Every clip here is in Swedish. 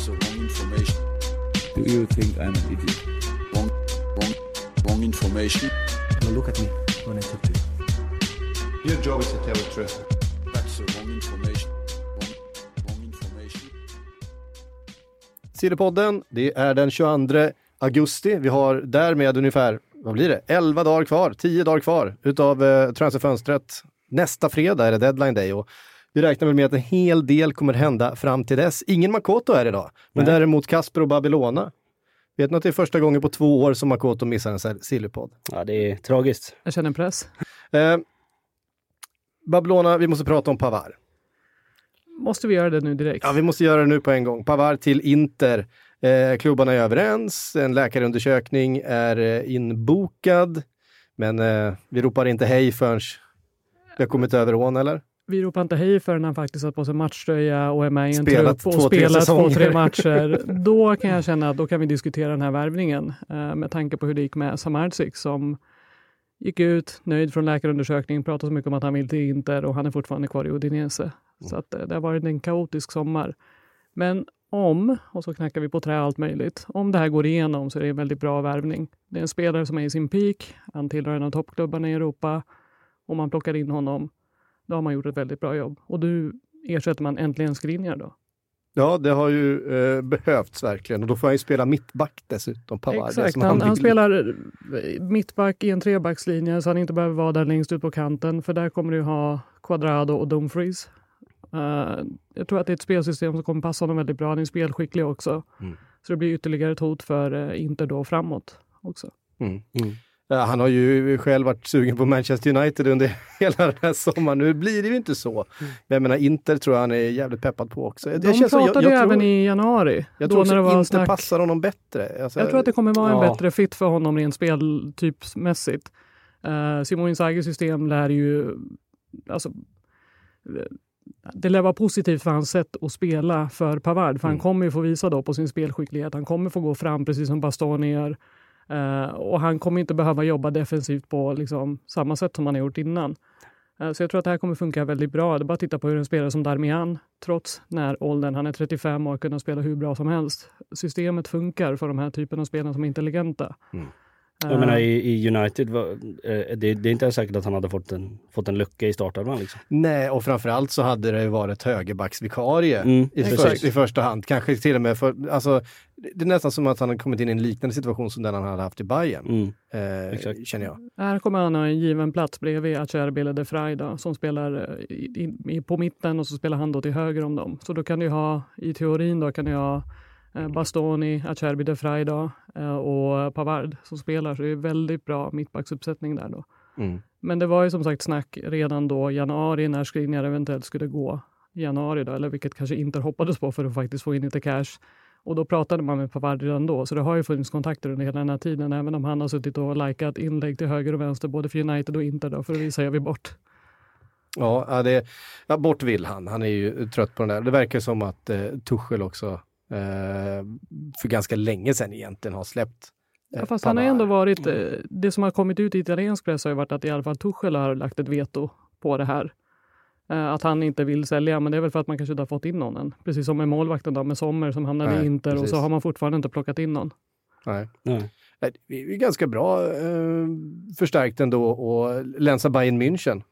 That's the wrong information. Do you think I'm an idiot? Wrong, wrong, wrong information. Now look at me when I talk to you. Your job is to tell the truth. That's the wrong information. Wrong, wrong information. Sillypodden, det är den 22 augusti. Vi har därmed ungefär, vad blir det, 11 dagar kvar, 10 dagar kvar utav eh, transferfönstret. Nästa fredag är det deadline day och vi räknar väl med att en hel del kommer hända fram till dess. Ingen Makoto är idag, men Nej. däremot Kasper och Babylona. Vet ni att det är första gången på två år som Makoto missar en Sillypodd? Ja, det är tragiskt. Jag känner press. Eh, Babylona, vi måste prata om Pavar. Måste vi göra det nu direkt? Ja, vi måste göra det nu på en gång. Pavar till Inter. Eh, klubbarna är överens, en läkarundersökning är eh, inbokad. Men eh, vi ropar inte hej förrän vi har kommit över ån, eller? Vi ropar inte hej förrän han faktiskt har på sig matchtröja och är med i en Spelat trupp två, och tre spelat två, tre matcher. Då kan jag känna att då kan vi diskutera den här värvningen eh, med tanke på hur det gick med Samardzic som gick ut, nöjd från läkarundersökningen, pratade så mycket om att han vill till Inter och han är fortfarande kvar i Udinese. Så att, eh, det har varit en kaotisk sommar. Men om, och så knackar vi på trä allt möjligt, om det här går igenom så är det en väldigt bra värvning. Det är en spelare som är i sin peak, han tillhör en av toppklubbarna i Europa. Om man plockar in honom, då har man gjort ett väldigt bra jobb. Och nu ersätter man äntligen Skriniar då. Ja, det har ju eh, behövts verkligen och då får han ju spela mittback dessutom, Pavar. Det är Exakt, som han, han vill. spelar eh, mittback i en trebackslinje så han inte behöver vara där längst ut på kanten för där kommer du ha Quadrado och Dumfries. Eh, jag tror att det är ett spelsystem som kommer passa honom väldigt bra. Han är spelskicklig också. Mm. Så det blir ytterligare ett hot för uh, Inter då framåt också. Mm. Ja, han har ju själv varit sugen på Manchester United under hela den här sommaren. Nu blir det ju inte så. Men jag menar, Inter tror jag han är jävligt peppad på också. Det De känns pratade jag, ju även i januari. Jag tror när det också var Inter snack. passar honom bättre. Alltså, Jag tror att det kommer vara en Ja. bättre fit för honom rent speltypsmässigt. Uh, Simon Inzagis system lär ju... Alltså, eh, det lär vara positivt för hans sätt att spela för Pavard. För han Mm. kommer ju få visa då på sin spelskicklighet. Han kommer få gå fram precis som Bastoni gör. Eh, och han kommer inte behöva jobba defensivt på liksom, samma sätt som han har gjort innan. Eh, så jag tror att det här kommer funka väldigt bra. Det är bara att titta på hur en spelare som Darmian, trots när åldern, han är 35 år, kunnat spela hur bra som helst. Systemet funkar för de här typen av spelare som är intelligenta. Mm. Jag menar i, i United, var, eh, det, det är inte säkert att han hade fått en, fått en lucka i startelvan. Liksom. Nej, och framförallt så hade det ju varit högerbacksvikarie Mm, i, för, i första hand. Kanske till och med för, alltså, det är nästan som att han har kommit in i en liknande situation som den han hade haft i Bayern Mm. eh, Exakt. känner jag. Här kommer han ha en given plats bredvid Acerbi eller De då, som spelar eh, i, i, på mitten och så spelar han då till höger om dem. Så då kan du ha, i teorin då, kan du ha Bastoni, Acerbi, De Vrij då, eh, och Pavard som spelar. Så det är väldigt bra mittbacksuppsättning där då. Mm. Men det var ju som sagt snack redan då januari när Skriniar eventuellt skulle gå i januari då, eller vilket kanske inte hoppades på för att faktiskt få in lite cash. Och då pratade man med Pavard redan då, så det har ju funnits kontakter under hela den här tiden, även om han har suttit och likat inlägg till höger och vänster, både för United och Inter då, för att visa jag vi bort. Ja, det, ja, bort vill han. Han är ju trött på den där. Det verkar som att eh, Tuchel också eh, för ganska länge sedan egentligen har släppt eh, Ja, fast han har ändå varit, eh, det som har kommit ut i italiensk press har ju varit att i alla fall Tuchel har lagt ett veto på det här. Eh, Att han inte vill sälja, men det är väl för att man kanske inte har fått in någon än. Precis som med målvakten då, med Sommer som hamnade Nej, i Inter och precis. så har man fortfarande inte plockat in någon. Nej. Nej. Vi är ganska bra eh, förstärkt ändå och länsa Bayern München.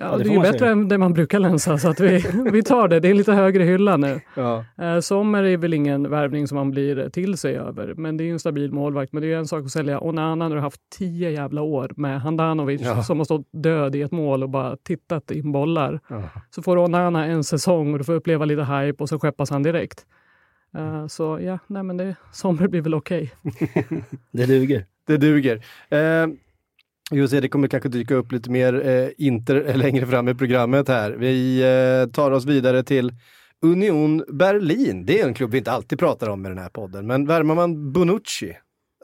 Ja, det det, är ju bättre säga. än det man brukar länsa, så att vi, vi tar det. Det är en lite högre hylla nu. Ja. Eh, Sommer är väl ingen värvning som man blir till sig över, men det är ju en stabil målvakt. Men det är ju en sak att sälja Onana när du har haft tio jävla år med Handanovic Ja. som har stått död i ett mål och bara tittat in bollar. Ja. Så får Onana en säsong och du får uppleva lite hype och så skeppas han direkt. Eh, så ja, nej men det, Sommer blir väl okej. Det duger. Det duger. Eh, just det, det kommer kanske dyka upp lite mer eh, Inter längre fram i programmet här. Vi eh, tar oss vidare till Union Berlin, det är en klubb vi inte alltid pratar om i den här podden, men värmar man Bonucci,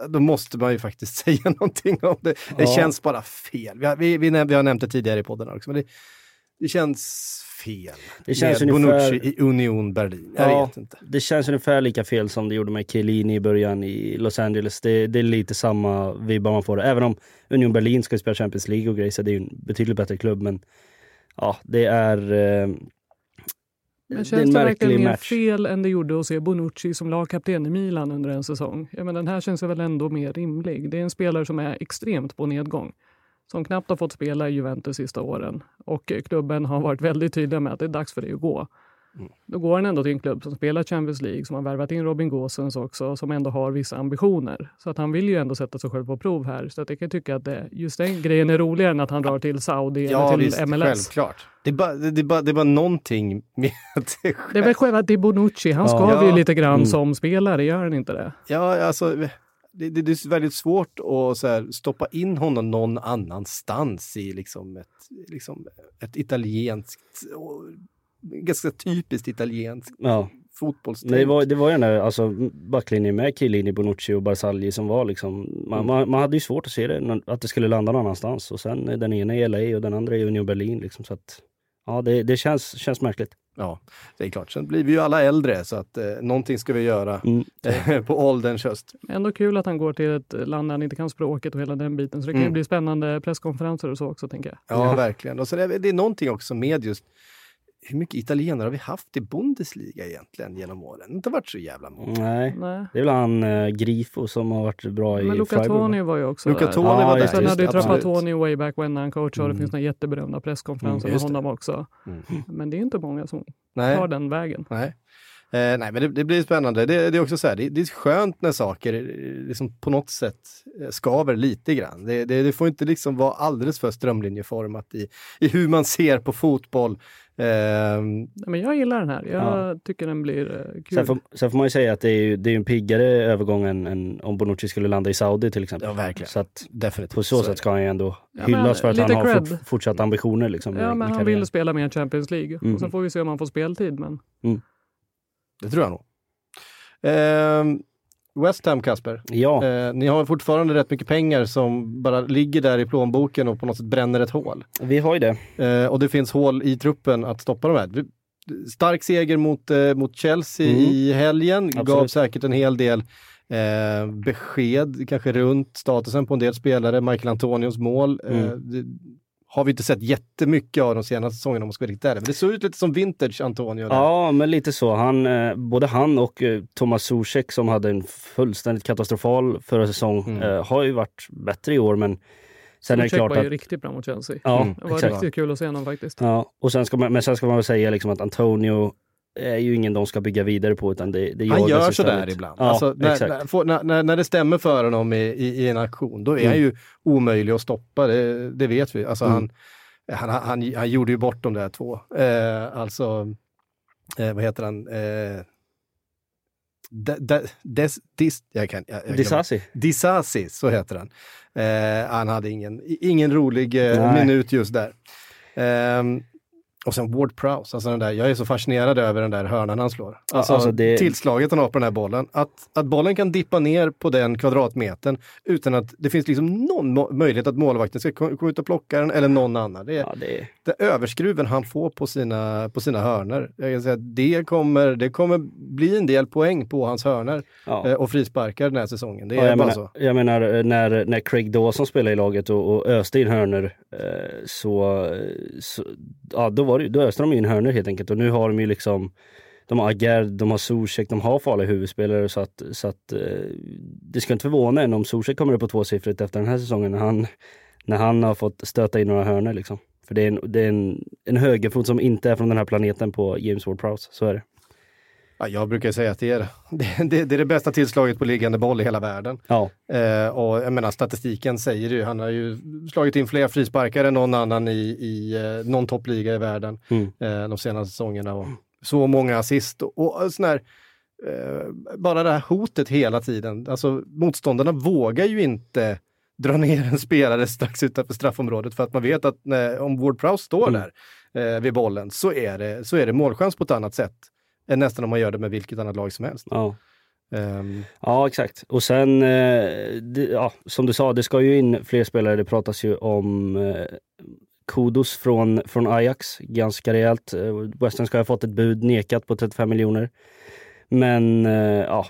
då måste man ju faktiskt säga någonting om det. Det Ja. känns bara fel. Vi har, vi, vi, vi har nämnt det tidigare i podden också, men det, det känns fel. Det känns med ungefär- Bonucci i Union Berlin. Jag Ja. vet inte. Det känns ungefär lika fel som det gjorde med Chiellini i början i Los Angeles. Det, det är lite samma vibbar man får. Även om Union Berlin ska spela Champions League och grejer så det är ju en betydligt bättre klubb. Men ja, det är... Eh, Men det är känns en det verkligen mer fel än det gjorde att se Bonucci som lagkapten i Milan under en säsong? Ja, men den här känns väl ändå mer rimlig. Det är en spelare som är extremt på nedgång. Som knappt har fått spela i Juventus sista åren. Och eh, klubben har varit väldigt tydliga med att det är dags för dig att gå. Mm. Då går han ändå till en klubb som spelar Champions League, som har värvat in Robin Gosens också, som ändå har vissa ambitioner. Så att han vill ju ändå sätta sig själv på prov här. Så att jag kan tycka att det, just den grejen är roligare än att han drar till Saudi Ja, eller till visst, MLS. självklart. Det är, bara, det, är bara, det är bara någonting med att det är Det är väl själva att det är Bonucci. Han Ja. skaver ju lite grann Mm. som spelare, gör han inte det? Ja, alltså det, det, är väldigt svårt att så här, stoppa in honom någon annanstans i liksom ett, liksom ett italienskt, ganska typiskt italienskt ja. fotbollstänk. Det var, det var ju den där alltså, backlinjen med Chiellini, Bonucci och Barzagli som var liksom... Man, Mm. man, man hade ju svårt att se det, att det skulle landa någon annanstans. Och sen den ena i LA och den andra i Union Berlin. Liksom, så att, ja, det, det känns, känns märkligt. Ja, det är klart. Sen blir vi ju alla äldre så att eh, någonting ska vi göra Mm. på ålderns höst. Ändå kul att han går till ett land där han inte kan språket och hela den biten. Så det kan ju Mm. bli spännande presskonferenser och så också, tänker jag. Ja, verkligen. Och så det, det är någonting också med just hur mycket italienare har vi haft i Bundesliga egentligen genom åren? Det har inte varit så jävla många. Nej. Nej. Det är väl han eh, Grifo som har varit bra i Men Luca Freiburg. Toni var ju också Luca där. Toni Ja, var där. Sen hade ju absolut. Trapattoni way back when när han coachade. Mm. Det finns några jätteberömda presskonferenser Mm, med just det. honom också. Mm. Men det är inte många som Nej. tar den vägen. Nej. Eh, nej, men det, det blir spännande. Det, det är också så här, det, det är skönt när saker eh, liksom på något sätt eh, skaver lite grann. Det, det, det får inte liksom vara alldeles för strömlinjeformat i, i hur man ser på fotboll. Eh, Nej, Men jag gillar den här. Jag Ja. tycker den blir eh, kul. Sen får, sen får man ju säga att det är, ju, det är en piggare övergång än, än om Bonucci skulle landa i Saudi till exempel. ja, verkligen. Så att Definitivt. på så är sätt ska han ju ändå Ja, hyllas för att han har fort, fortsatt ambitioner. Liksom, Ja, men han vill spela mer Champions League. Mm. Och sen får vi se om han får speltid. Men Det tror jag nog. Eh, West Ham, Kasper. Ja, Eh, ni har fortfarande rätt mycket pengar som bara ligger där i plånboken och på något sätt bränner ett hål. vi har ju det. Eh, och det finns hål i truppen att stoppa de här. Stark seger mot, eh, mot Chelsea Mm. i helgen, gav Absolut. säkert en hel del eh, besked, kanske runt statusen på en del spelare. Michael Antonios mål eh, Mm. Har vi inte sett jättemycket av de senaste säsongerna om man ska vara riktigt ärlig. Men det såg ut lite som vintage Antonio. Där. Ja, men lite så. Han, eh, både han och eh, Thomas Zuzek som hade en fullständigt katastrofal förra säsong Mm. eh, har ju varit bättre i år. Men sen är det Zuzek klart var att... ju riktigt bra mot Chelsea. Ja, Mm, Det var exakt. riktigt kul att se honom faktiskt. Ja, och sen ska man, men sen ska man väl säga liksom att Antonio är ju ingen de ska bygga vidare på utan det, det Han gör sådär ibland. Ja, alltså, när, när, när, när, när det stämmer för honom i, i, i en aktion, då är Mm. han ju omöjlig att stoppa. Det, det vet vi. Alltså, Mm. han, han, han, han gjorde ju bort de där två. Eh, alltså, eh, vad heter han? Eh, de, de, des, dis, jag kan, jag, jag. Disasi. Disasi, så heter han. Eh, han hade ingen, ingen rolig eh, minut just där. Ehm, och sen Ward Prowse, alltså den där, jag är så fascinerad över den där hörnan han slår. Alltså, alltså det- tillslaget han har på den här bollen. Att, att bollen kan dippa ner på den kvadratmetern utan att det finns liksom någon möjlighet att målvakten ska ko- komma ut och plocka den eller någon annan. Det Ja, det, det överskruven han får på sina, på sina hörnor. Jag kan säga det kommer, det kommer bli en del poäng på hans hörnor ja. eh, och frisparkar den här säsongen. Det Ja, är jag, bara menar, så. jag menar eh, när, när Craig Dawson spelade i laget och, och öste in hörnor eh, så, så ja, då, var det, då öste de in hörnor helt enkelt och nu har de ju liksom de har Agerd, de har Zuzek, de har farliga huvudspelare så att, så att eh, det ska inte förvåna en om Zuzek kommer upp på tvåsiffrigt efter den här säsongen när han, när han har fått stöta in några hörnor liksom. För det är en, det är en, en högerfot som inte är från den här planeten på James Ward-Prowse, så är det. Ja, jag brukar säga att det är det. Det, det är det bästa tillslaget på liggande boll i hela världen. Ja, Eh, och jag menar statistiken säger ju, han har ju slagit in fler frisparkar än någon annan i, i eh, någon toppliga i världen mm. eh, de senaste säsongerna. Och så många assist och, och sån här, eh, bara det här hotet hela tiden. Alltså motståndarna vågar ju inte dra ner en spelare strax utanför straffområdet för att man vet att när, om Ward Prowse står Mm. där eh, vid bollen så är, det, så är det målchans på ett annat sätt än nästan om man gör det med vilket annat lag som helst. Ja. Ehm, Ja, exakt. Och sen, eh, ja, som du sa, det ska ju in fler spelare. Det pratas ju om eh, Kudos från, från Ajax, ganska rejält. Eh, West Ham ska ha fått ett bud nekat på 35 miljoner. Men ja,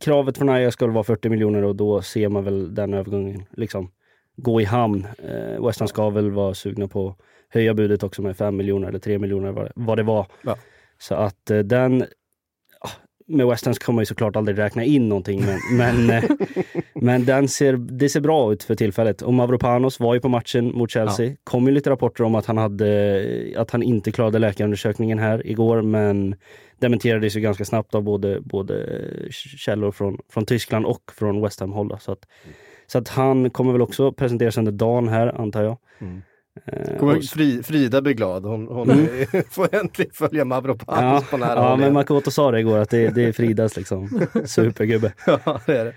kravet från Ajax väl vara 40 miljoner och då ser man väl den övergången liksom gå i hamn. West Ham ska väl vara sugna på att höja budet också med 5 miljoner eller 3 miljoner vad, vad det var. Ja. Så att eh, den ja, med West Ham kommer man ju såklart aldrig räkna in någonting men, men, eh, men den ser, det ser bra ut för tillfället. Och Mavropanos var ju på matchen mot Chelsea. kom ju lite rapporter om att han, hade, att han inte klarade läkarundersökningen här igår men dementerades ju ganska snabbt av både, både källor från, från Tyskland och från West Ham håll. då. Så att, så att han kommer väl också presenteras under dagen här antar jag. Mm. Eh, kommer Fri, Frida bli glad, hon, hon Mm. får äntligen följa Mavropanos Ja, på nära ja men. Makoto sa det igår att det, det är Fridas liksom supergubbe. Ja, det är det.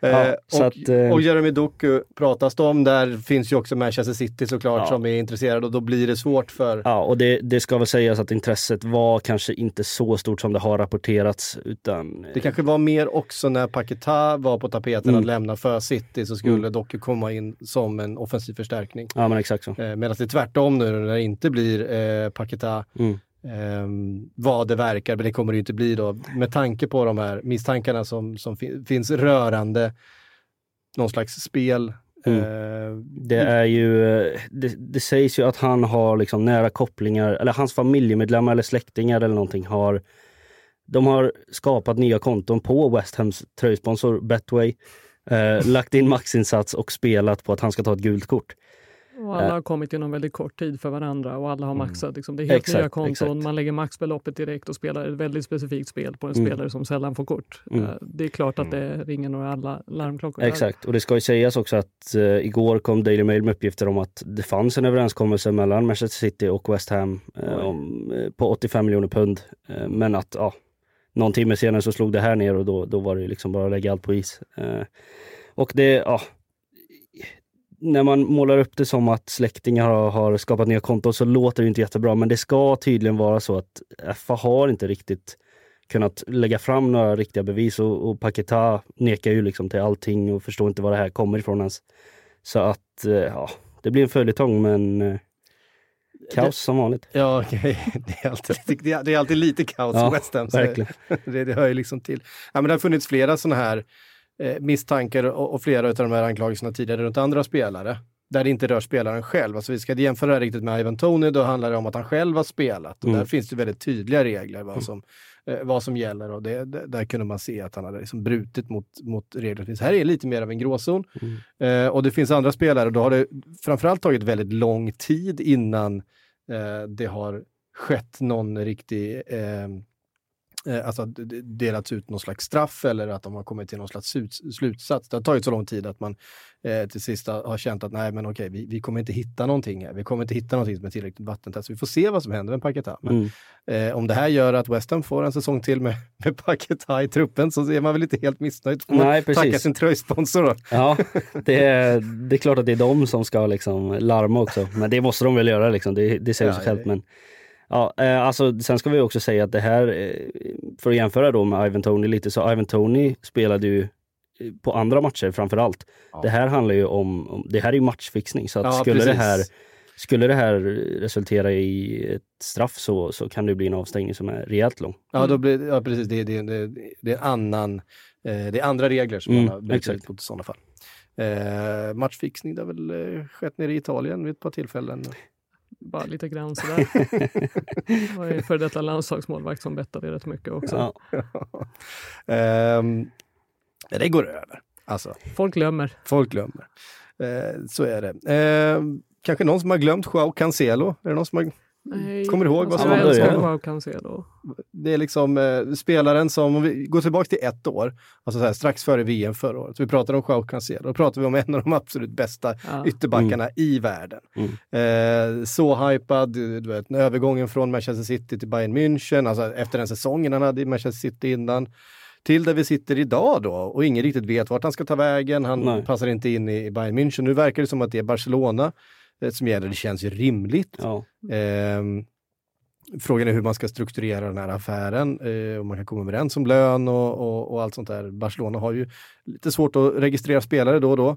Ja, Eh, och, att, eh, och Jeremy Doku pratas det om, där finns ju också Manchester City såklart Ja. som är intresserade och då blir det svårt för... Ja, och det, det ska väl sägas att intresset var kanske inte så stort som det har rapporterats utan Det kanske var mer också när Paketa var på tapeten Mm. att lämna för City så skulle Mm. Doku komma in som en offensiv förstärkning. Ja men exakt så. Eh, Medan det är tvärtom nu när det inte blir eh, Paketa Mm. Ehm, vad det verkar, men det kommer det ju inte bli då, med tanke på de här misstankarna som, som fin- finns rörande någon slags spel. Mm. Eh, Det är ju, eh, det, det sägs ju att han har liksom nära kopplingar, eller hans familjemedlemmar eller släktingar eller någonting har de har skapat nya konton på West Hams tröjsponsor Betway, eh, lagt in maxinsats och spelat på att han ska ta ett gult kort. Och alla Eh. har kommit inom väldigt kort tid för varandra och alla har Mm. maxat. Liksom. Det är helt Exakt, nya konton, exakt. man lägger maxbeloppet direkt och spelar ett väldigt specifikt spel på en Mm. spelare som sällan får kort. Mm. Eh, Det är klart att det ringer några alla larmklockor. Exakt, och det ska ju sägas också att eh, igår kom Daily Mail med uppgifter om att det fanns en överenskommelse mellan Manchester City och West Ham eh, om, eh, på 85 miljoner pund. Eh, men att ja, någon timme senare så slog det här ner och då, då var det liksom bara att lägga allt på is. Och det, ja, när man målar upp det som att släktingar har, har skapat nya konton så låter det inte jättebra, men det ska tydligen vara så att FA har inte riktigt kunnat lägga fram några riktiga bevis och, och Paketa nekar ju liksom till allting och förstår inte var det här kommer ifrån ens. Så att, eh, ja, det blir en följetong men eh, kaos som vanligt. Ja, okej. Det, är alltid lite, det, är, det är alltid lite kaos Ja, i West Ham. Det, det hör ju liksom till. Ja, men det har funnits flera sådana här eh, misstankar och, och flera av de här anklagelserna tidigare runt andra spelare. Där det inte rör spelaren själv. Alltså vi ska jämföra det här riktigt med Ivan Tony, då handlar det om att han själv har spelat. Och Mm. där finns det väldigt tydliga regler vad som, eh, vad som gäller. Och det, där kunde man se att han hade liksom brutit mot, mot regler. Så här är lite mer av en gråzon. Mm. Eh, och det finns andra spelare, och då har det framförallt tagit väldigt lång tid innan eh, det har skett någon riktig, eh, alltså d- d- delats ut någon slags straff eller att de har kommit till någon slags slut- slutsats. Det har tagit så lång tid att man eh, till sist har känt att nej men okej, vi, vi kommer inte hitta någonting här. Vi kommer inte hitta någonting som är tillräckligt vattentätt. Så vi får se vad som händer med Paketa. Mm. eh, om det här gör att West Ham får en säsong till med, med Paketa i truppen så är man väl inte helt missnöjd. Får Nej, Tacka precis. sin tröjsponsor då. Ja, det är, det är klart att det är de som ska liksom larma också. Men det måste de väl göra liksom. Det, det säger Ja, sig självt. Men, ja, eh, alltså, sen ska vi också säga att det här, eh, för att jämföra då med Ivan Tony lite, så Ivan Tony spelade ju eh, på andra matcher framför allt. Ja. Det här handlar ju om, om det här är ju matchfixning. Så att Ja, skulle, det här, skulle det här resultera i ett straff så, så kan det bli en avstängning som är rejält lång. Ja, då blir, ja precis. Det, det, det, det är annan, eh, det är andra regler som Mm, man har brutit exakt. mot i sådana fall. Eh, matchfixning, det har väl skett nere i Italien vid ett par tillfällen. Bara lite grann sådär. Det var ju för detta landslagsmålvakt som bettade rätt mycket också. Ja. Ehm, det går över. Alltså, Folk glömmer. folk glömmer. Eh, så är det. Ehm, kanske någon som har glömt Joao Cancelo? Är det någon som har Nej, Kommer du ihåg vad som. Joao Cancelo. Det är liksom eh, spelaren som, om vi går tillbaka till ett år, alltså så här, strax före VM förra året, vi pratade om Joao Cancelo, då pratade vi om en av de absolut bästa Ja. ytterbackarna i världen. Mm. Eh, så hypad, du du vet, övergången från Manchester City till Bayern München, alltså efter den säsongen han hade i Manchester City innan, till där vi sitter idag då och ingen riktigt vet vart han ska ta vägen, han Nej. passar inte in i, Bayern München. Nu verkar det som att det är Barcelona som gäller, det känns ju rimligt. Ja. Ehm, Frågan är hur man ska strukturera den här affären, eh, om man kan komma överens om lön och, och, och allt sånt där. Barcelona har ju lite svårt att registrera spelare då och då.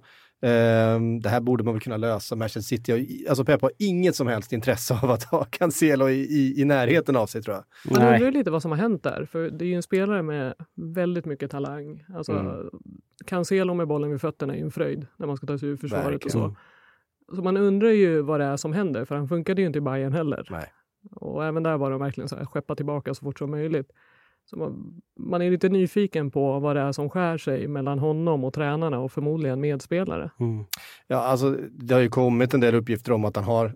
Eh, det här borde man väl kunna lösa. Manchester City, har, ju- alltså Pep har inget som helst intresse av att ha Cancelo i, i, i närheten av sig tror jag. Man undrar ju lite vad som har hänt där, för det är ju en spelare med väldigt mycket talang. Alltså, Mm. Cancelo med bollen vid fötterna är ju en fröjd när man ska ta sig ur försvaret och Verkligen. så. Så man undrar ju vad det är som händer, för han funkade ju inte i Bayern heller. Nej. Och även där var de verkligen så här, skeppa tillbaka så fort som möjligt. Så man, man är lite nyfiken på vad det är som skär sig mellan honom och tränarna och förmodligen medspelare. Mm. Ja, alltså det har ju kommit en del uppgifter om att han har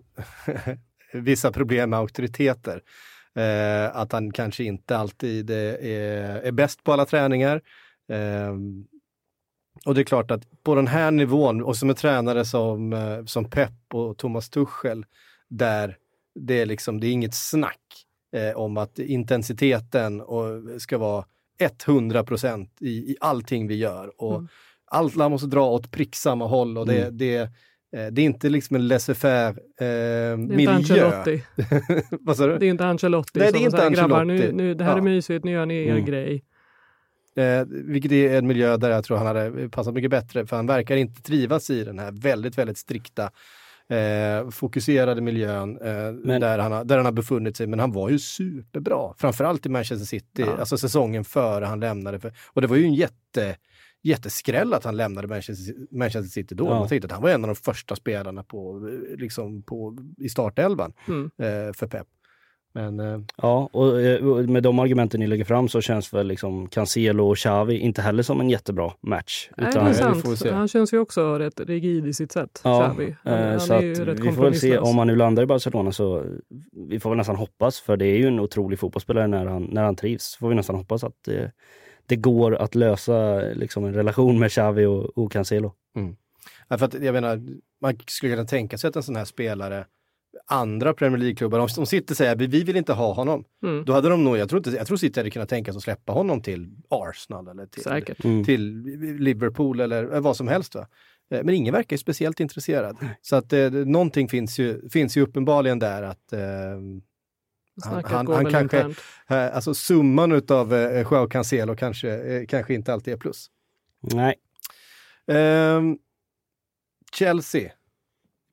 vissa problem med auktoriteter. Eh, att han kanske inte alltid eh, är, är bäst på alla träningar. Eh, och det är klart att på den här nivån och som en tränare som, eh, som Pep och Thomas Tuchel, där det är liksom, det är inget snack eh, om att intensiteten och, ska vara 100 procent i, i allting vi gör. Och Mm. Allt man måste dra åt prick samma håll och det, Mm. det, eh, det är inte liksom en laissez-faire eh, Det är inte miljö. Ancelotti. Vad sa du? Det är inte Ancelotti Nej, det är inte säger grabbar, Ancelotti." nu, nu, det här är Ja. mysigt, nu gör ni er Mm. grej. Eh, vilket är en miljö där jag tror han hade passat mycket bättre, för han verkar inte trivas i den här väldigt, väldigt strikta, eh, fokuserade miljön eh, Men- där, han har, där han har befunnit sig. Men han var ju superbra, framförallt i Manchester City, Ja. alltså säsongen före han lämnade. För, och det var ju en jätte, jätteskräll att han lämnade Manchester, Manchester City då. Ja. Man tänkte att han var en av de första spelarna på, liksom på, i startelvan Mm. eh, för Pep. Men eh, Ja, och eh, med de argumenten ni lägger fram så känns väl liksom Cancelo och Xavi inte heller som en jättebra match. Nej, Utan- det är sant. får vi se. Han känns ju också rätt rigid i sitt sätt, Ja, Xavi. Han, eh, han så är att ju rätt vi får väl se om han nu landar i Barcelona så vi får väl nästan hoppas för det är ju en otrolig fotbollsspelare när han, när han trivs. Så får vi nästan hoppas att det, det går att lösa liksom en relation med Xavi och, och Cancelo. Ja, för att, jag menar, man skulle kunna tänka sig att en sån här spelare, andra Premier League-klubbar, om de sitter och säger vi vi vill inte ha honom, Mm. då hade de nog, jag tror, inte, jag tror City hade kunnat tänka sig att släppa honom till Arsenal eller till, Säkert. Mm. till Liverpool eller eh, vad som helst. Va? Eh, Men ingen verkar ju speciellt intresserad. Så att eh, någonting finns ju, finns ju uppenbarligen där att eh, han- han väl kanske- eh, alltså summan utav eh, Joao Cancelo kanske, eh, kanske inte alltid är plus. Nej, Ehm, Chelsea.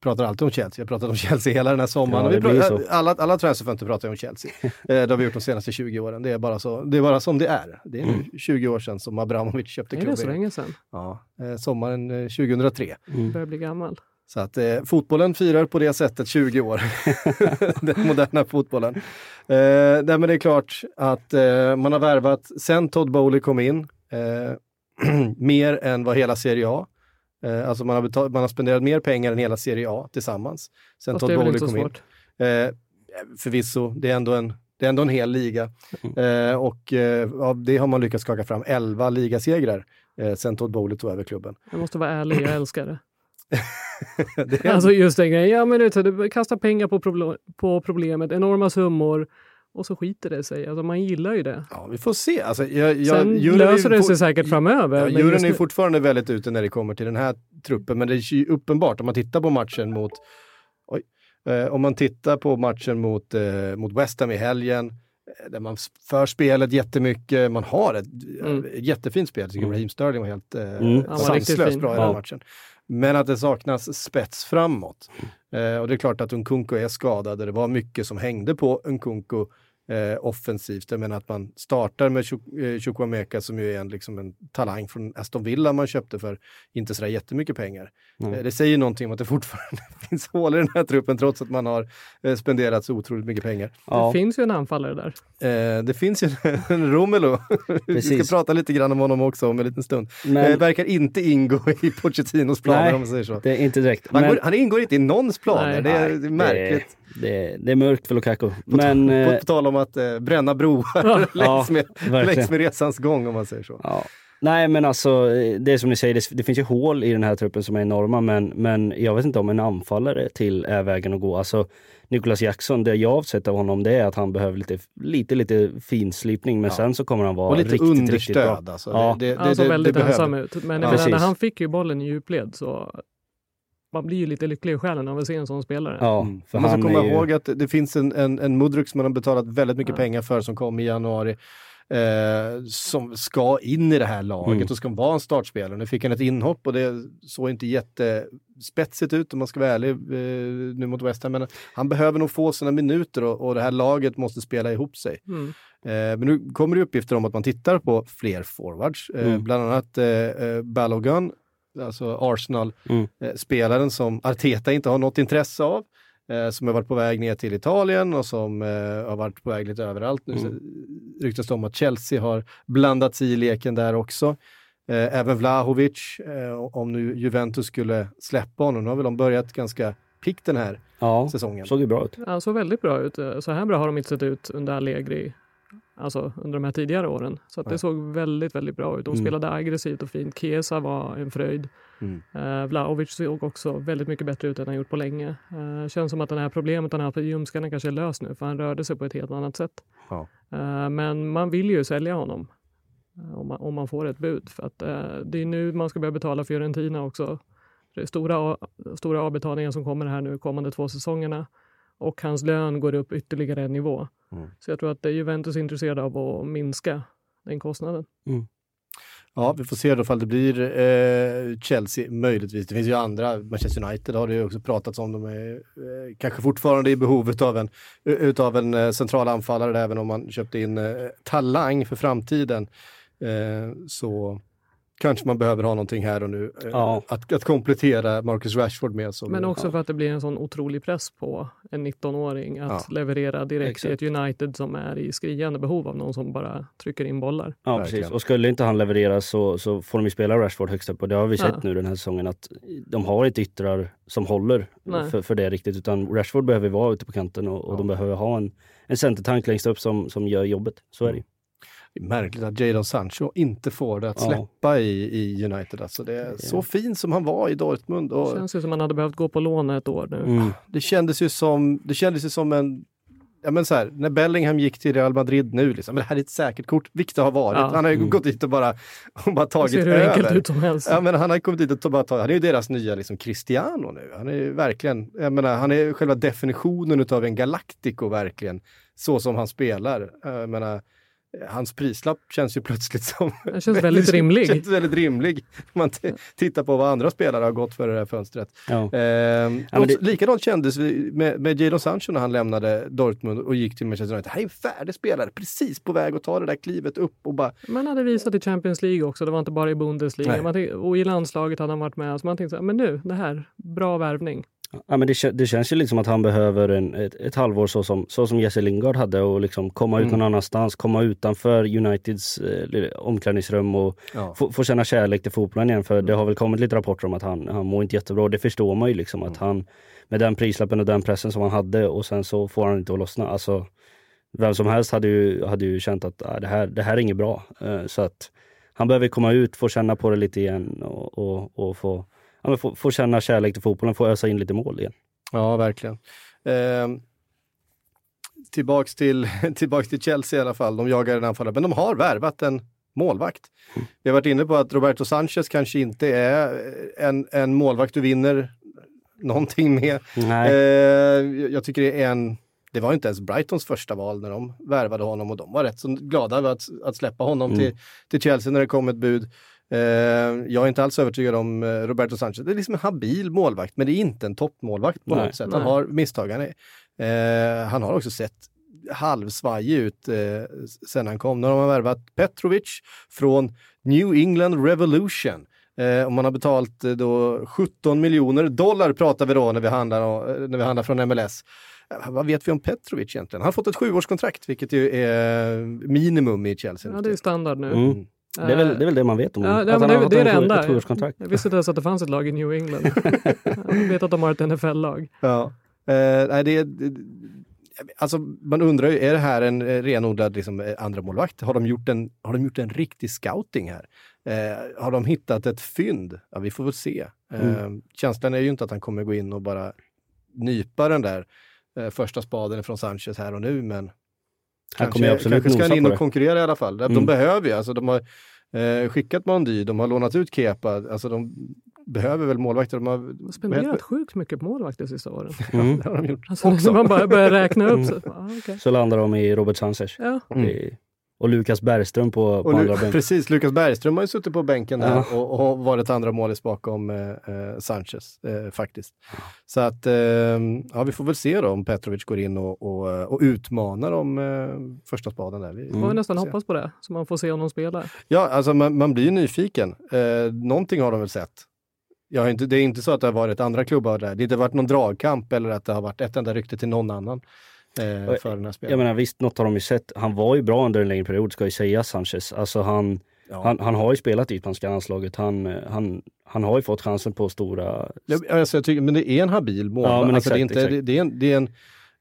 Pratar alltid om Chelsea. Jag har pratat om Chelsea hela den här sommaren. Ja, pratar, alla, alla transferfönster pratar om Chelsea. eh, det har vi gjort de senaste 20 åren. Det är bara, så, det är bara som det är. Det är nu 20 år sedan som Abramovic köpte Är det så klubben. länge sedan? Ja, eh, sommaren eh, 2003. mm. Börjar bli gammal. Så att eh, fotbollen firar på det sättet 20 år. Den moderna fotbollen. Eh, nej, men det är klart att eh, man har värvat, sen Todd Bowley kom in, eh, mer än vad hela Serie A. Eh, alltså man har, betal- man har spenderat mer pengar än hela Serie A tillsammans. Sen Todd det är väl Bowley kom in. Eh, förvisso, det är ändå en, det är ändå en hel liga. Mm. Eh, och eh, av det har man lyckats skaka fram 11 ligasegrar eh, sen Todd Bowley tog över klubben. Jag måste vara ärlig, jag älskar det. det är Alltså just den grejen, ja men du, kastar pengar på, proble- på problemet, enorma summor och så skiter det sig. Alltså man gillar ju det. Ja, vi får se. Alltså, jag, jag, Sen löser det sig säkert framöver. Ja, juryn just är ju fortfarande väldigt ute när det kommer till den här truppen, men det är ju uppenbart om man tittar på matchen mot oj, eh, om man tittar på matchen mot, eh, mot West Ham i helgen, eh, där man för spelet jättemycket, man har ett Mm. eh, jättefint spel. Jag tycker Raheem Sterling var helt eh, Mm. Sanslöst bra i den Ja. matchen. Men att det saknas spets framåt. Eh, och det är klart att Nkunku är skadad och det var mycket som hängde på Nkunku eh, offensivt. Jag menar att man startar med eh, Chukwuemeka som ju är en, liksom en talang från Aston Villa man köpte för inte sådär jättemycket pengar. Mm. Eh, det säger någonting om att det fortfarande finns hål i den här truppen trots att man har eh, spenderat så otroligt mycket pengar. ja, Det finns ju en anfallare där. Eh, det finns ju en Romelu. Vi ska prata lite grann om honom också om en liten stund. men Eh, verkar inte ingå i Pochettinos planer Nej. om man säger så. det är inte direkt. Han, Men, går, han ingår inte i någons planer, Nej. det, är, Nej, det är märkligt. Det, det är mörkt för Lukaku. På, Men, på, eh, på tal om att eh, bränna broar längs, med, längs med resans gång om man säger så. Ja. Nej men alltså, det är som ni säger, det, det finns ju hål i den här truppen som är enorma men, men jag vet inte om en anfallare till är vägen att gå. Alltså Nicholas Jackson, det jag har sett av honom det är att han behöver lite, lite, lite finslipning men Ja. sen så kommer han vara Och lite riktigt, riktigt bra. understöd alltså. Ja. Det, det, Han såg det, väldigt det ensam ut. Men Ja, menar, när han fick ju bollen i djupled så man blir ju lite lycklig i själen av att se en sån spelare. Ja, för Man ska komma ju... ihåg att det finns en, en, en Mudryk som man har betalat väldigt mycket Ja. pengar för som kom i januari. Eh, som ska in i det här laget Mm. och ska vara en startspelare. Nu fick han ett inhopp och det såg inte jättespetsigt ut om man ska vara ärlig eh, nu mot West Ham. Men han behöver nog få sina minuter och, och det här laget måste spela ihop sig. Mm. Eh, men nu kommer det uppgifter om att man tittar på fler forwards, eh, Mm. bland annat eh, eh, Balogun, alltså Arsenal-spelaren Mm. som Arteta inte har något intresse av, eh, som har varit på väg ner till Italien och som eh, har varit på väg lite överallt. Nu Mm. ryktas det om att Chelsea har blandat sig i leken där också. Eh, även Vlahovic, eh, om nu Juventus skulle släppa honom, nu har väl de börjat ganska piggt den här Ja, säsongen. såg ju bra ut. Han såg väldigt bra ut. Så här bra har de inte sett ut under Allegri, alltså under de här tidigare åren. Så att det såg väldigt, väldigt bra ut. De Mm. spelade aggressivt och fint. Chiesa var en fröjd. Mm. Uh, Vlahovic såg också väldigt mycket bättre ut än han gjort på länge. Uh, känns som att det här problemet han haft i ljumskarna kanske är löst nu, för han rörde sig på ett helt annat sätt. Ja. Eh, men man vill ju sälja honom eh, om, man, om man får ett bud. För att, eh, det är nu man ska börja betala Fiorentina också. Det är stora, stora avbetalningar som kommer här nu kommande två säsongerna och hans lön går upp ytterligare en nivå. Mm. Så jag tror att Juventus är intresserade av att minska den kostnaden. Ja, vi får se då ifall det blir eh, Chelsea möjligtvis. Det finns ju andra, Manchester United har det ju också pratats om. De är eh, kanske fortfarande i behovet av en, utav en eh, central anfallare, även om man köpte in eh, talang för framtiden. Eh, så kanske man behöver ha någonting här och nu eh, Ja. att, att komplettera Marcus Rashford med. Som, Men också ja. för att det blir en sån otrolig press på en 19-åring att Ja. leverera direkt Exakt. i ett United som är i skriande behov av någon som bara trycker in bollar. Ja, Verkligen. precis. Och skulle inte han leverera så, så får de ju spela Rashford högst upp. Och det har vi sett Ja. nu den här säsongen att de har inte yttrar som håller för, för det riktigt. Utan Rashford behöver vara ute på kanten och, och Ja. de behöver ha en, en centertank längst upp som, som gör jobbet. Så är det märkligt att Jadon Sancho inte får det att Ja. släppa i, i United. Alltså det är Ja. så fin som han var i Dortmund. Och Känns ju som man hade behövt gå på lån ett år nu. Mm. det kändes ju som, det kändes ju som en, ja men så här, när Bellingham gick till Real Madrid nu, liksom, men det här är ett säkert kort, vilket det har varit. Ja. Han har ju Mm. gått dit och bara, och bara Det tagit ser hur enkelt över. ut som helst. Ja, men han har kommit dit och bara tagit, han är ju deras nya liksom Cristiano nu. Han är ju verkligen, jag menar, han är själva definitionen utav en Galactico verkligen, så som han spelar. Jag menar, hans prislapp känns ju plötsligt som... Den känns väldigt rimlig. känns väldigt rimlig. Om man tittar på vad andra spelare har gått för det här fönstret. Ja. Ehm, Ja, det- Likadant kändes vi med, med Jadon Sancho när han lämnade Dortmund och gick till Manchester United. Han är en färdig spelare, precis på väg att ta det där klivet upp och bara... Man hade visat i Champions League också, det var inte bara i Bundesliga. Man tänkte, och i landslaget hade han varit med. Så man tänkte, så här, men nu, det här, bra värvning. Ja, men det, det känns ju liksom att han behöver en, ett, ett halvår så som, så som Jesse Lingard hade och liksom komma ut Mm. någon annanstans, komma utanför Uniteds eh, omklädningsrum och Ja. få, få känna kärlek till fotbollen igen. För det har väl kommit lite rapporter om att han, han mår inte jättebra. Det förstår man ju liksom att han med den prislappen och den pressen som han hade och sen så får han inte att lossna. Alltså, vem som helst hade ju, hade ju känt att ah, det, här, det här är inget bra. Eh, så att han behöver komma ut, få känna på det lite igen och, och, och få, ja, få, få känna kärlek till fotbollen, få ösa in lite mål igen. Ja, verkligen. Ehm, tillbaks, till, tillbaks till Chelsea i alla fall. De jagar en anfallare, men de har värvat en målvakt. Vi har varit inne på att Roberto Sanchez kanske inte är en, en målvakt du vinner någonting med. Nej. Eh, jag tycker det är en, det var inte ens Brightons första val när de värvade honom och de var rätt så glada över att, att släppa honom Mm. till, till Chelsea när det kom ett bud. Eh, jag är inte alls övertygad om eh, Roberto Sanchez. Det är liksom en habil målvakt, men det är inte en toppmålvakt på Nej. något sätt. Han Nej. har misstag. Han, är, eh, han har också sett halvsvajig ut eh, sen han kom. Nu har man värvat Petrovic från New England Revolution. Eh, och man har betalt eh, då 17 miljoner dollar pratar vi då när vi handlar, när vi handlar från MLS. Vad vet vi om Petrovic egentligen? Han har fått ett sjuårskontrakt, vilket ju är minimum i Chelsea. Ja, det är standard nu. Mm. Det, är väl, det är väl det man vet om honom. ja, Att men han det, har det är det enda. Ett. Jag visste inte ens att det fanns ett lag i New England. jag vet att de har ett NFL-lag. Ja. Eh, nej, det, det, alltså, man undrar ju, är det här en eh, renodlad liksom, eh, andra målvakt? Har de, gjort en, har de gjort en riktig scouting här? Eh, har de hittat ett fynd? Ja, vi får väl se. Eh, Känslan är ju inte att han kommer gå in och bara nypa den där eh, första spaden från Sanchez här och nu, men Han kommer ju absolut kanske ska han in och konkurrera i alla fall. De Mm. behöver ju, alltså de har eh, skickat Mandy, de har lånat ut Kepa, alltså de behöver väl målvakter. De har De har spenderat sjukt mycket på målvakter sista åren. Mm. det har de gjort. Alltså, man bara börjar räkna upp. Så, ah, okay. Så landar de i Robert Sanchez. ja. Mm. Och Lukas Bergström på, på Och andra Lu- bänken. precis, Lukas Bergström har ju suttit på bänken där Ja. och, och varit andra målis bakom eh, eh, Sanchez eh, faktiskt. Så att, eh, ja vi får väl se då om Petrovic går in och, och, eh, och utmanar om eh, första spaden där. Vi, Man får nästan se. hoppas på det, så man får se honom spela. Ja, alltså man, man blir ju nyfiken. Eh, någonting har de väl sett. Jag har inte, det är inte så att det har varit andra klubbar där. Det har inte varit någon dragkamp eller att det har varit ett enda rykte till någon annan eh, Och- för den här Jag spelaren. menar visst, något har de ju sett. Han var ju bra under en längre period ska ju sägas Sanchez. Alltså han, Ja. han, han har ju spelat i spanska landslaget. Han, eh, han, han har ju fått chansen på stora... Ja, Alltså, jag tycker, men det är en habil målvakt. Ja, men alltså, det, är exakt, inte, exakt. det, det, är en, det, är en,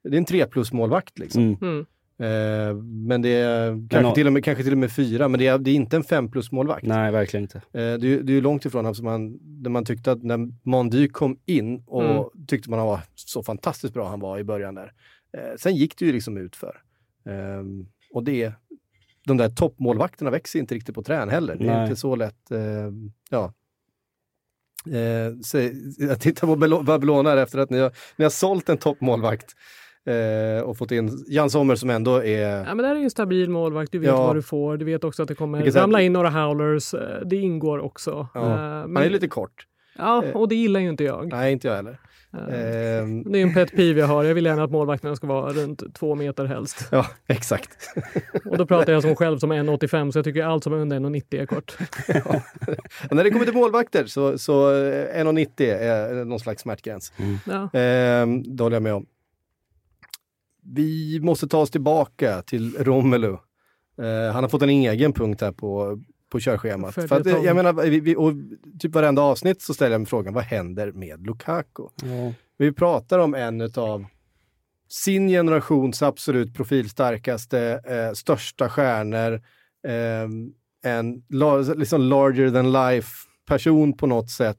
det är en tre plus målvakt liksom. Mm. Mm. Eh, men det är kanske, ja. till och med, kanske till och med fyra, men det är, det är inte en fem plus målvakt. Nej, verkligen inte. Eh, det, är, ju- det är långt ifrån, alltså man, där man tyckte att när Mondy kom in och Mm. tyckte man var så fantastiskt bra han var i början där. Eh, sen gick det ju liksom ut för. Ehm, och det, de där toppmålvakterna växer inte riktigt på trän heller. Det är Nej. inte så lätt. Eh, ja. Eh, så, jag tittar på Babylona här efter att ni har, ni har sålt en toppmålvakt eh, och fått in Jan Sommer som ändå är Ja, men det här är ju en stabil målvakt, du vet Ja. vad du får. Du vet också att det kommer ramla in några howlers. eh, Det ingår också. Ja. Eh, Han men, är lite kort. Ja, och det gillar ju inte jag. Nej, inte jag heller. Eh, Ehm, Det är en pet peeve jag har. Jag vill gärna att målvakterna ska vara runt två meter helst. ja, exakt. Och då pratar jag som själv som 1,85 så jag tycker allt som är under 1,90 är kort. Och när det kommer till målvakter så, så eh, 1,90 är någon slags smärtgräns. Ja. Ehm, det håller jag med om. Vi måste ta oss tillbaka till Romelu. Eh, han har fått en egen punkt här på, på körschemat. För att, eh, jag menar, vi, vi, och typ varenda avsnitt så ställer jag mig frågan, vad händer med Lukaku? Ja. Vi pratar om en av sin generations absolut profilstarkaste, eh, största stjärnor. Eh, en la- liksom larger than life person på något sätt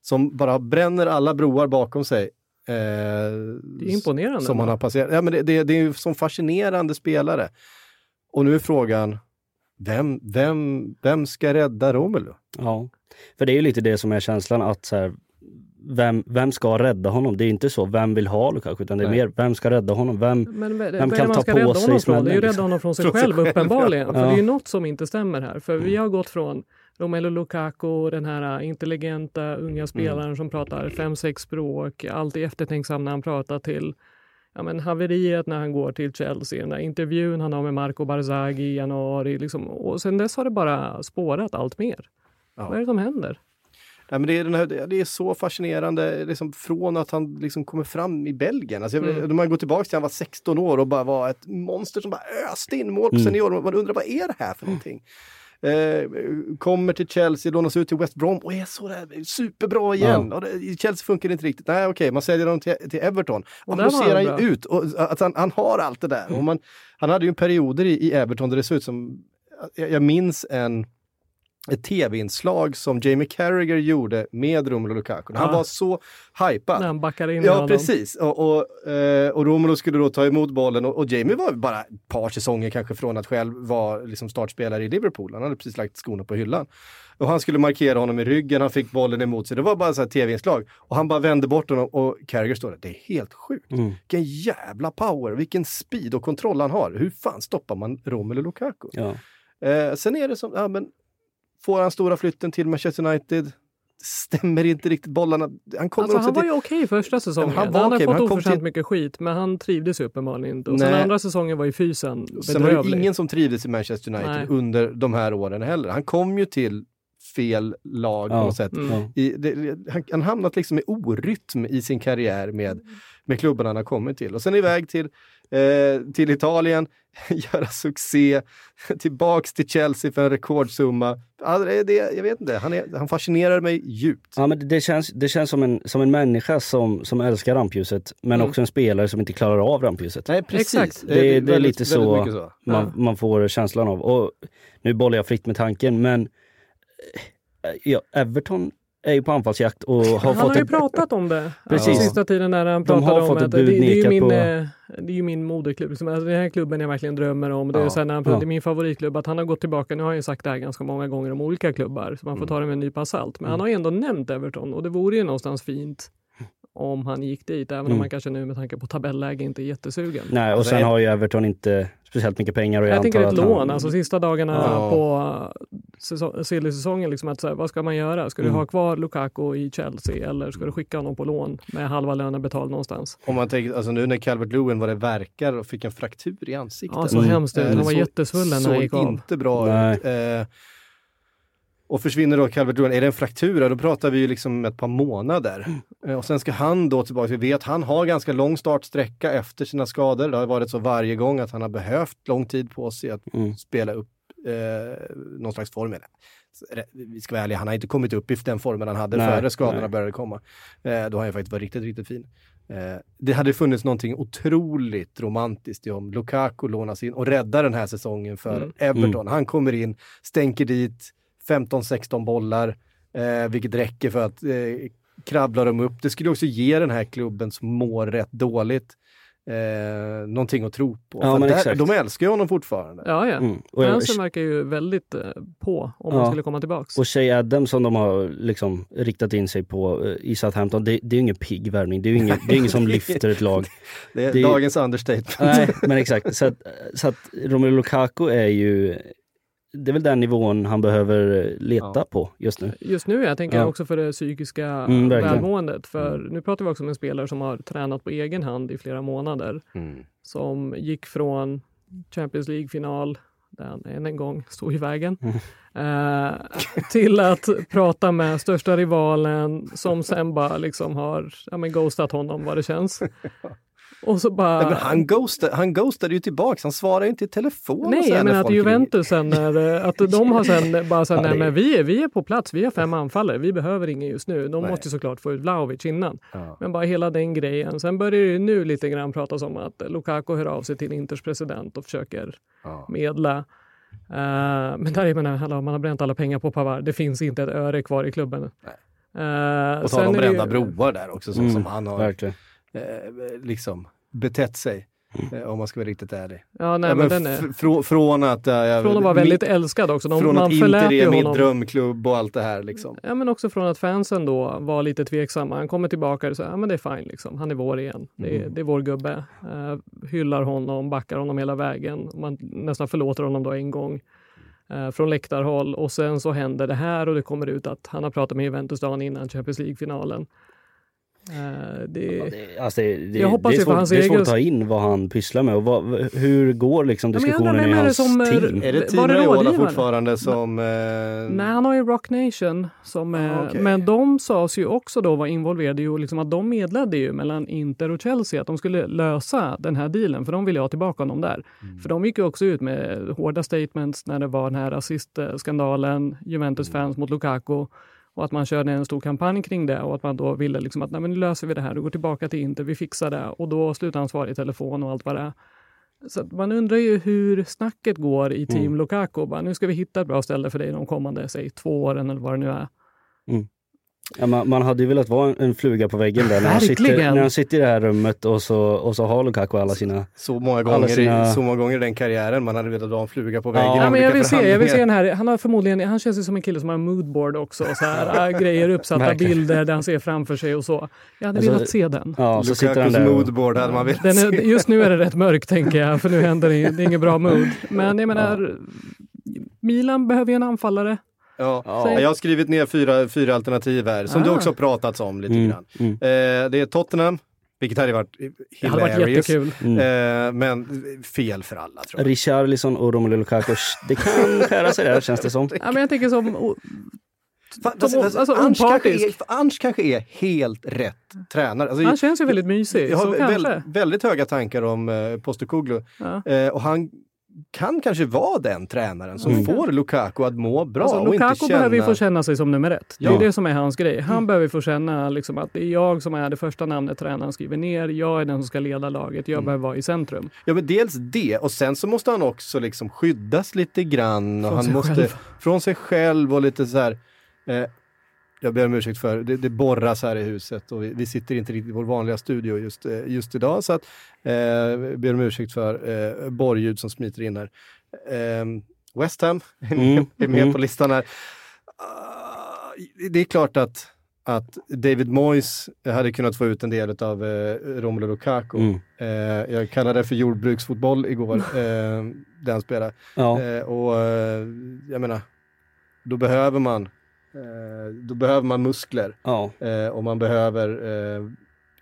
som bara bränner alla broar bakom sig. Eh, Det är imponerande. Som han har passerat. Ja, men det, det, det är ju som fascinerande spelare. Och nu är frågan, vem, vem, vem ska rädda Romelu? ja. För det är ju lite det som är känslan att så här, vem, vem ska rädda honom? Det är inte så, vem vill ha Lukaku? Utan det är Nej. mer, vem ska rädda honom? Vem, Men vad, Vem kan ta på rädda sig honom från? Det är ju smällen, rädda liksom? honom från sig själv själv, uppenbarligen. ja. För det är ju något som inte stämmer här. För vi har gått från Romelu Lukaku, den här intelligenta unga spelaren som pratar fem, sex språk, alltid eftertänksam när han pratar till ja, men haveriet när han går till Chelsea, den där intervjun han har med Marco Barzaghi i januari. Liksom. Och sen dess har det bara spårat allt mer. Ja. Vad är det som händer? Nej, men det, är här, det är så fascinerande liksom, från att han liksom kommer fram i Belgien. Alltså, Mm. Om man går tillbaka till han var 16 år och bara var ett monster som bara öste in mål på Mm. senior. Man undrar vad är det här för någonting? Eh, kommer till Chelsea, lånas ut till West Brom och är så där superbra igen. Och det, Chelsea funkar inte riktigt. Nej okej, man säljer honom till, till Everton. Och var ser han ju ut. Och, att han, han har allt det där. Och man, han hade ju perioder i, i Everton där det såg ut som, jag, jag minns en ett tv-inslag som Jamie Carragher gjorde med Romelu Lukaku. Han Ja. var så hypad. När han backar in Ja, honom. precis. Och, och, eh, och Romelu skulle då ta emot bollen och, och Jamie var bara ett par säsonger kanske från att själv vara liksom startspelare i Liverpool. Han hade precis lagt skorna på hyllan. Och han skulle markera honom i ryggen, han fick bollen emot sig. Det var bara så tv-inslag. Och han bara vände bort honom och Carragher står där. Det är helt sjukt. Mm. Vilken jävla power, vilken speed och kontroll han har. Hur fan stoppar man Romelu Lukaku? ja. Eh, sen är det som, ja men får han stora flytten till Manchester United? Stämmer inte riktigt bollarna. Han kommer Alltså, också han var till... ju okej första säsongen. han Han, var har okej, men fått han kom oförtjänt till- mycket skit, men han trivdes ju uppenbarligen inte. Och sen Nej. andra säsongen var ju fysen Sen var det bedrövlig. ingen som trivdes i Manchester United Nej. under de här åren heller. Han kom ju till fel lag på Ja. något sätt. Mm. I, det, han, han hamnat liksom i orytm i sin karriär med, med klubben han har kommit till. Och sen iväg till, eh, till Italien, göra succé, tillbaks till Chelsea för en rekordsumma. Ja, det, är det, jag vet inte, han, är, han fascinerar mig djupt. Ja, men det- känns, det känns som, en, som en människa som, som älskar rampljuset, men Mm. också en spelare som inte klarar av rampljuset. Nej, precis. Exakt. Det, det är väldigt- lite så, så. Man, man får känslan av. Och nu bollar jag fritt med tanken, men eh, ja, Everton är ju på anfallsjakt och har Han fått har ju ett, pratat om det Precis. sista tiden när han De pratar har om att det, det, är min, på- eh, det är min moderklubb. Liksom. Alltså, den här klubben jag verkligen drömmer om. Det är, Ja. så när han, Ja. det är min favoritklubb. Att han har gått tillbaka, nu har jag ju sagt det här ganska många gånger om olika klubbar, så man Mm. får ta det med en nypa salt. Men han har ju ändå nämnt Everton och det vore ju någonstans fint om han gick dit, även om Mm. han kanske nu med tanke på tabelläge inte är jättesugen. nej, och Alltså, sen har ju Everton inte speciellt mycket pengar och Jag, jag, tänker ett lån, han, alltså sista dagarna Ja. på säsong, silly-säsongen, liksom att så här, vad ska man göra? Ska du Mm. ha kvar Lukaku i Chelsea eller ska du skicka honom på lån med halva lönen betald någonstans? Om man tänker, alltså nu när Calvert Lewin vad det verkar och fick en fraktur i ansiktet. Ja, så Mm. hemskt ut. Han det var jättesvullen när han gick av. inte bra ut. Och försvinner då Calvert Lewin, är det en fraktur, då pratar vi ju liksom ett par månader. Eh, och sen ska han då tillbaka, vi vet han har ganska lång startsträcka efter sina skador. Det har varit så varje gång att han har behövt lång tid på sig att Mm. spela upp eh, någon slags form. Vi ska vara ärliga, han har inte kommit upp i den formen han hade Nej, före skadorna nej. började komma. Eh, då har han faktiskt varit riktigt, riktigt fin. Eh, det hade funnits någonting otroligt romantiskt i om Lukaku lånas in och räddar den här säsongen för Mm. Everton. Han kommer in, stänker dit 15-16 bollar, eh, vilket räcker för att eh, krabbla dem upp. Det skulle också ge den här klubben som mår rätt dåligt eh, någonting att tro på. Ja, där, de älskar ju honom fortfarande. Ja, ja. Mm. Och, jag, verkar ju väldigt eh, på om Ja. han skulle komma tillbaks. och Shay Adams som de har liksom riktat in sig på eh, i Southampton, det, det är ju ingen pigg värvning. Det är ju ingen, det är ingen som lyfter ett lag. Det är Det- dagens understatement. Nej, men exakt. Så att, så att Romelu Lukaku är ju, det är väl den nivån han behöver leta Ja. på just nu. Just nu, jag tänker Ja. också för det psykiska Mm, välmåendet. För nu pratar vi också om en spelare som har tränat på egen hand i flera månader. Mm. Som gick från Champions League-final, där han än en gång stod i vägen, Mm. eh, till att prata med största rivalen som sen bara liksom har ja, men ghostat honom vad det känns. Och så bara... Ja, men han, ghostade, han ghostade ju tillbaks, han svarade ju inte i telefon. Nej, så jag menar att Juventus sen, när, eh, att de har sen bara sagt, nej är- men vi är, vi är på plats, vi har fem anfallare, vi behöver ingen just nu. De Nej. måste ju såklart få ut Vlahovic innan. Ja. Men bara hela den grejen. Sen börjar det ju nu lite grann pratas om att Lukaku hör av sig till Inters president och försöker Ja. medla. Eh, men där, menar, hallå, man har bränt alla pengar på Pavard. Det finns inte ett öre kvar i klubben. Uh, Och tala om brända broar där också, så, Mm, som han har Verkligen. Eh, liksom betett sig. Eh, om man ska vara riktigt ärlig. Ja, nej, ja, men men är, f- frå, från att... eh, jag- från att vara väldigt älskad också. De, Från man att Inter är min drömklubb och allt det här liksom. Ja, men också från att fansen då var lite tveksamma. Han kommer tillbaka och säger ja, men det är fine, liksom. han är vår igen. Det är, Mm. det är vår gubbe. Eh, hyllar honom, backar honom hela vägen. Man nästan förlåter honom då en gång eh, från läktarhåll och sen så händer det här och det kommer ut att han har pratat med Juventus dagen innan Champions League-finalen. Eh, det, Ja, det, alltså det, det, Jag hoppas det, är svårt, hans det är svårt att ta in vad han pysslar med och vad, hur går liksom Ja, diskussionen i är det hans som, eh, team? Är det det Raiola fortfarande som... Eh, Nej, han har ju Rock Nation. Som, Ah, okej. Men de sades ju också då vara involverade i liksom att de medlade ju mellan Inter och Chelsea att de skulle lösa den här dealen för de ville ha tillbaka honom där. Mm. För de gick ju också ut med hårda statements när det var den här rasistskandalen, Juventus Mm. fans mot Lukaku och att man körde en stor kampanj kring det och att man då ville liksom att nej, men nu löser vi det här, du går tillbaka till Inter, vi fixar det och då slutar han svara i telefon och allt vad det är. Så man undrar ju hur snacket går i team Mm. Lukaku. Bara, nu ska vi hitta ett bra ställe för dig de kommande, säg två åren eller vad det nu är. Ja, man, man hade ju velat vara en, en fluga på väggen där när han, sitter, när han sitter i det här rummet och så, och så har Lukaku alla sina... så, många Alla gånger sina- i, så många gånger i den karriären man hade velat ha en fluga på Ja. väggen. Ja, men jag, vill se, jag vill se den här, han har förmodligen, han känns ju som en kille som har en moodboard också. Så här, äh, grejer, uppsatta Verkligen. bilder där han ser framför sig och så. Jag hade Alltså, velat se den. Ja, så sitter han Lukakus där och, moodboard hade man velat den är, se. just nu är det rätt mörkt tänker jag, för nu händer det, det är inget bra mood. Men jag menar, Milan behöver ju en anfallare. Ja. Ja. Jag har skrivit ner fyra, fyra alternativ här, som Ah. du också har pratats om lite Mm, grann. mm. Eh, det är Tottenham, vilket hade varit Det hade varit hilarious. jättekul. Mm. Eh, men fel för alla tror jag. Richarlison och Romelu Lukaku, det kan skära sig där känns det som. Ja, men jag tänker som, oh, fast- alltså, Ange, kanske är, kanske är helt rätt tränare. Alltså, han känns ju väldigt mysig, jag har så vä- kanske. väldigt höga tankar om eh, Postecoglou. Ja. Eh, och han kan kanske vara den tränaren som Mm. får Lukaku att må bra Alltså, och Lukaku inte känna... behöver ju få känna sig som nummer ett. Det är Ja. det som är hans grej. Han behöver få känna liksom att det är jag som är det första namnet tränaren skriver ner. Jag är den som ska leda laget. Jag behöver vara i centrum. Ja, men dels det och sen så måste han också liksom skyddas lite grann. Och Från han sig måste, själv. Från sig själv och lite så här. Eh, jag ber om ursäkt för, det, det borras här i huset och vi, vi sitter inte riktigt i vår vanliga studio just, eh, just idag. Så att, eh, jag ber om ursäkt för eh, borrljud som smiter in här. Eh, West Ham är med, Mm, är med mm. på listan här. Ah, det är klart att, att David Moyes hade kunnat få ut en del av eh, Romelu Lukaku. Mm. Eh, jag kallade det för jordbruksfotboll igår, eh, den spelade. Ja. Eh, och eh, jag menar, då behöver man, då behöver man muskler. Ja. Eh, och man behöver eh,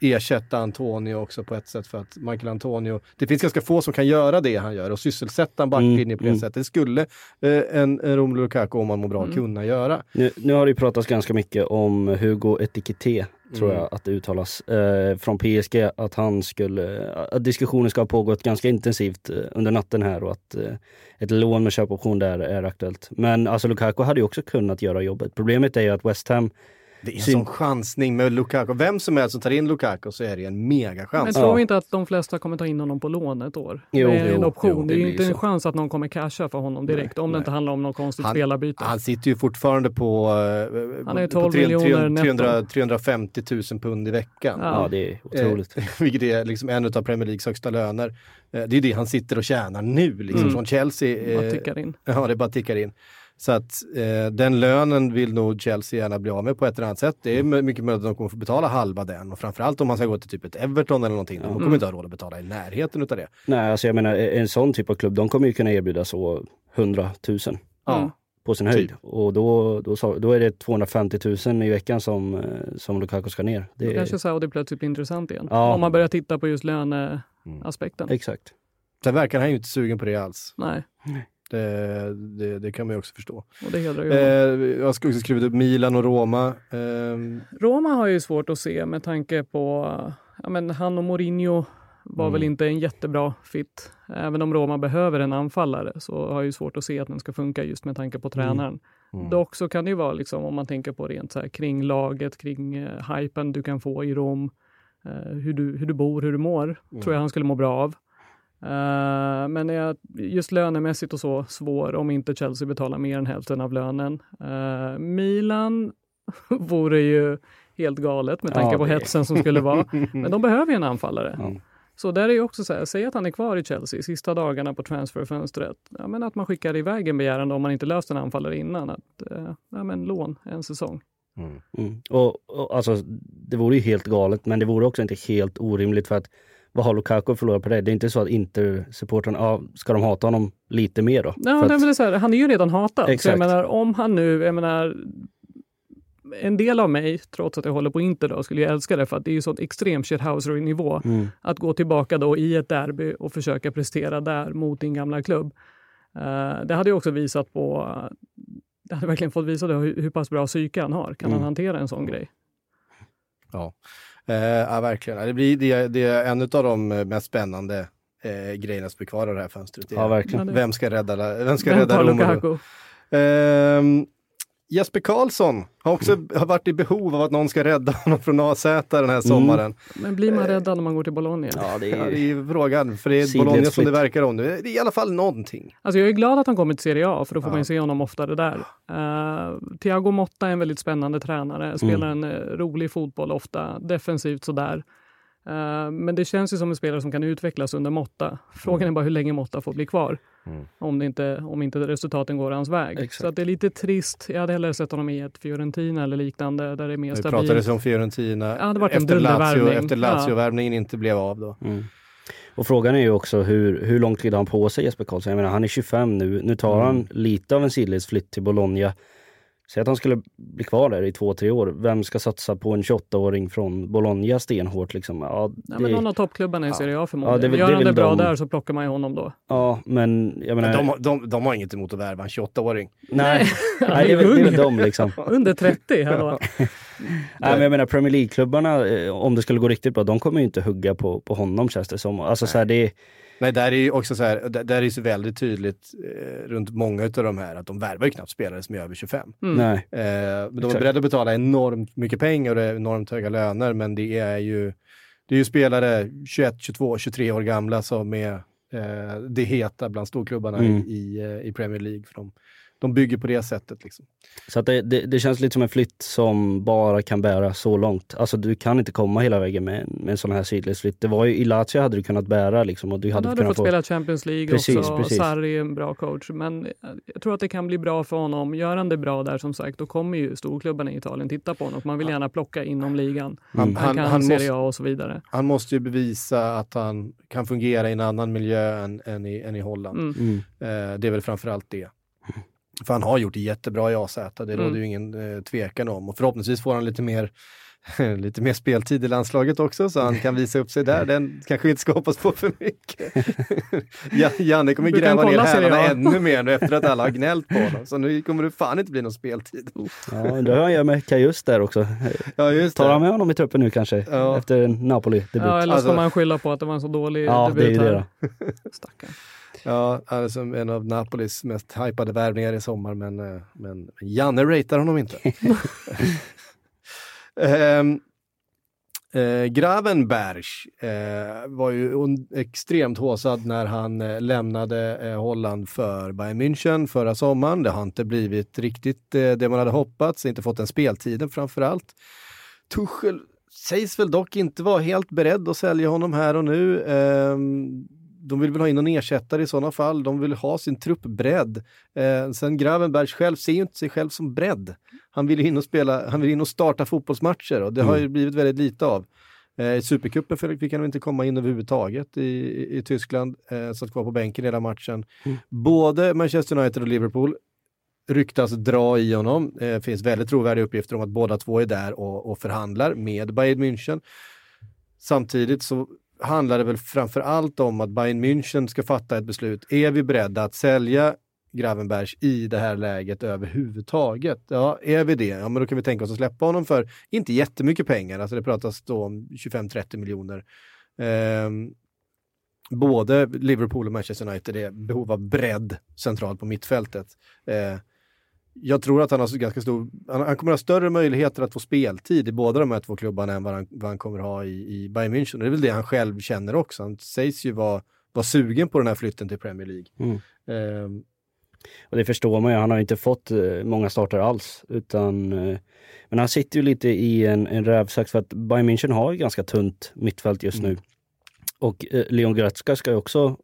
ersätta Antonio också på ett sätt för att Michael Antonio, det finns ganska få som kan göra det han gör och sysselsätta en backlinje Mm, på det mm. sättet. Det skulle eh, en, en Romelu Lukaku, om man mår bra, Mm. kunna göra. Nu, nu har det ju pratats ganska mycket om Hugo Etikette, tror Mm. jag att det uttalas, eh, från PSG, att han skulle, att diskussionen ska ha pågått ganska intensivt eh, under natten här och att eh, ett lån med köpoption där är aktuellt. Men alltså Lukaku hade ju också kunnat göra jobbet. Problemet är ju att West Ham, Det är en Syn- sån chansning med Lukaku. Vem som helst som tar in Lukaku så är det en megachans. Men tror vi inte att de flesta kommer ta in honom på lån ett år? Jo, det är en jo, option. jo, det det är inte en så. chans att någon kommer casha för honom direkt. om det inte handlar om något konstigt Han- spelarbyte. Han sitter ju fortfarande på, eh, Han är ju på 12 tre- tre- miljoner netto. 300, 350 000 pund i veckan. Ja. ja det är otroligt. Eh, vilket är liksom en av Premier Leagues högsta löner. Eh, det är det han sitter och tjänar nu, liksom Mm. från Chelsea. Bara eh, tickar in. Ja, det bara tickar in. Så att eh, den lönen vill nog Chelsea gärna bli av med på ett eller annat sätt. Det är my- mycket möjligt att de kommer få betala halva den och framförallt om man ska gå till typ ett Everton eller någonting. De kommer Mm. inte ha råd att betala i närheten utav det. Nej, alltså jag menar en sån typ av klubb, de kommer ju kunna erbjuda så 100 000 Ja. Mm. på sin höjd. Typ. Och då, då, då är det 250 000 i veckan som, eh, som Lukaku ska ner. Det Då är, kanske Saudi plötsligt blir intressant igen. Ja. Om man börjar titta på just löneaspekten. Exakt. Sen verkar han ju inte sugen på det alls. Nej, Det, det, det kan man ju också förstå. och det hedrar ju Eh, jag har också skrivit upp Milan och Roma. Ehm, Roma har ju svårt att se med tanke på, ja men han och Mourinho var Mm. väl inte en jättebra fit. Även om Roma behöver en anfallare så har jag ju svårt att se att den ska funka just med tanke på tränaren. Mm. Dock så kan det ju vara liksom om man tänker på rent så här kring laget, kring eh, hypen du kan få i Rom, eh, hur, du, hur du bor, hur du mår, Mm. tror jag han skulle må bra av. Eh, men jag, just lönemässigt och så svår om inte Chelsea betalar mer än hälften av lönen. Eh, Milan vore ju helt galet med tanke Ja, på det- hetsen som skulle vara. Men de behöver ju en anfallare. Ja. Så där är ju också så här, säg att han är kvar i Chelsea sista dagarna på transferfönstret. Ja, men att man skickar iväg en begäran om man inte löst en anfallare innan. Att, eh, ja, men lån en säsong. Mm. Och, och alltså, det vore ju helt galet, men det vore också inte helt orimligt för att vad har Lukaku förlorat på det? Det är inte så att Inter-supportrarna, ja, ska de hata honom lite mer då? Ja, nej, att- men det är så här, han är ju redan hatad. Så jag Exakt. menar, om han nu, jag menar, en del av mig, trots att jag håller på Inter då, skulle ju älska det för att det är ju sånt extrem shithousery-nivå. Mm. Att gå tillbaka då i ett derby och försöka prestera där mot din gamla klubb. Eh, det hade ju också visat på, det hade verkligen fått visa hur, hur pass bra psyke han har. Kan Mm. han hantera en sån grej? Ja, eh, ja verkligen. Det, blir, det, det är en av de eh, mest spännande eh, grejerna som blir kvar av det här fönstret. Det är Ja, verkligen. Vem ska rädda, vem ska Vem rädda Romelu? Lukaku? Jesper Karlsson har också har varit i behov av att någon ska rädda honom från AZ den här sommaren. Men blir man räddad när man går till Bologna? Ja, det Ja, är det ju... är frågan, för det är. Bologna som det verkar om nu. Det är i alla fall någonting. Alltså jag är glad att han kommer till Serie A, för då får Ja. man ju se honom oftare där. Uh, Thiago Motta är en väldigt spännande tränare, spelar Mm. en eh, rolig fotboll ofta, defensivt sådär. Uh, men det känns ju som en spelare som kan utvecklas under Motta. Frågan är bara hur länge Motta får bli kvar. Mm. Om, det inte, om inte resultaten går hans väg. Exakt. Så att det är lite trist. Jag hade hellre sett honom i ett Fiorentina eller liknande, där det är mer Det stabilt. pratades om Fiorentina Ja, det efter, Lazio, efter Lazio-värvningen inte blev av då. Mm. Och frågan är ju också hur, hur lång tid har han på sig Jesper Karlsson? Jag menar han är 25 nu, nu tar han lite av en sidledsflytt till Bologna. Säg att han skulle bli kvar där i två, tre år. Vem ska satsa på en 28-åring från Bologna stenhårt liksom? Ja, Ja, men det, någon av toppklubbarna i Serie A förmodligen. Ja, det Gör det han det bra de. där så plockar man ju honom då. ja men jag menar... Men de, de, de har inget emot att värva en 28-åring. nej, nej, det är väl det är väl de liksom. Under 30, hallå. Nej, men jag menar Premier League-klubbarna, eh, om det skulle gå riktigt bra, de kommer ju inte hugga på, på honom känns det som. Alltså så här, det är, Nej, där är ju också så här, där, där är det så väldigt tydligt eh, runt många av de här att de värvar ju knappt spelare som är över 25. Mm. nej. Eh, men de är Exakt. beredda att betala enormt mycket pengar och det är enormt höga löner, men det är ju, det är ju spelare 21, 22, 23 år gamla som är eh, det heta bland storklubbarna Mm. i, i, eh, i Premier League. För de, de bygger på det sättet. Liksom. Så att det, det, det känns lite som en flytt som bara kan bära så långt. Alltså du kan inte komma hela vägen med, en- med en sån här sidledsflytt. Det var ju, I Lazio hade du kunnat bära liksom och du hade, hade kunnat fått få... spela Champions League Precis, också. precis. Sarri är en bra coach. Men jag tror att det kan bli bra för honom. Gör han det bra där som sagt, då kommer ju storklubbarna i Italien titta på honom. Man vill gärna plocka inom ligan. Han, Han, han, kan han, Serie måste, A och så vidare. han måste ju bevisa att han kan fungera i en annan miljö än, än, i, än i Holland. Mm. Mm. Eh, det är väl framförallt det. För han har gjort det jättebra i AZ, det råder Mm. ju ingen eh, tvekan om. Och förhoppningsvis får han lite mer, lite mer speltid i landslaget också, så han kan visa upp sig där. Den kanske vi inte ska hoppas på för mycket. Ja, Janne kommer gräva ner hälarna ännu mer nu efter att alla har gnällt på honom. Så nu kommer det fan inte bli någon speltid. Ja, hur han gör med Kajus där också. Ja, just Tar han med honom i truppen nu kanske? Ja. Efter Napoli-debut? Ja, eller Alltså- ska man skylla på att det var en så dålig Ja, det är debut ju det här? då. Stackarn. Ja, som en av Napolis mest hypade värvningar i sommar, men, eh, men Janne ratear honom inte. Ehm, eh, Gravenberg eh, var ju extremt håsad när han eh, lämnade eh, Holland för Bayern München förra sommaren. Det har inte blivit riktigt eh, det man hade hoppats, inte fått den speltiden framför allt. Tuchel sägs väl dock inte vara helt beredd att sälja honom här och nu. De vill väl ha in någon ersättare i sådana fall. De vill ha sin truppbredd. Eh, sen Gravenberg själv ser ju inte sig själv som bredd. Han vill in och spela, han vill in och starta fotbollsmatcher och det har ju blivit väldigt lite av. Eh, I Supercupen fick han inte komma in överhuvudtaget i, i, i Tyskland. Eh, satt kvar på bänken hela matchen. Både Manchester United och Liverpool ryktas dra i honom. Det eh, finns väldigt trovärdiga uppgifter om att båda två är där och, och förhandlar med Bayern München. Samtidigt så handlar det väl framför allt om att Bayern München ska fatta ett beslut. Är vi beredda att sälja Gravenbergs i det här läget överhuvudtaget? Ja, är vi det? Ja, men då kan vi tänka oss att släppa honom för inte jättemycket pengar. Alltså det pratas då om 25-30 miljoner. Ehm, både Liverpool och Manchester United är i behov av bredd centralt på mittfältet. Eh, jag tror att han har ganska stor, han, han kommer ha större möjligheter att få speltid i båda de här två klubbarna än vad han, vad han kommer ha i, i Bayern München. Och det är väl det han själv känner också. Han sägs ju vara, vara sugen på den här flytten till Premier League. Mm. Ehm, Och det förstår man ju, han har inte fått eh, många starter alls. Utan, eh, men han sitter ju lite i en, en rävsax för att Bayern München har ju ganska tunt mittfält just Mm. nu. Och eh, Leon Goretzka ska ju också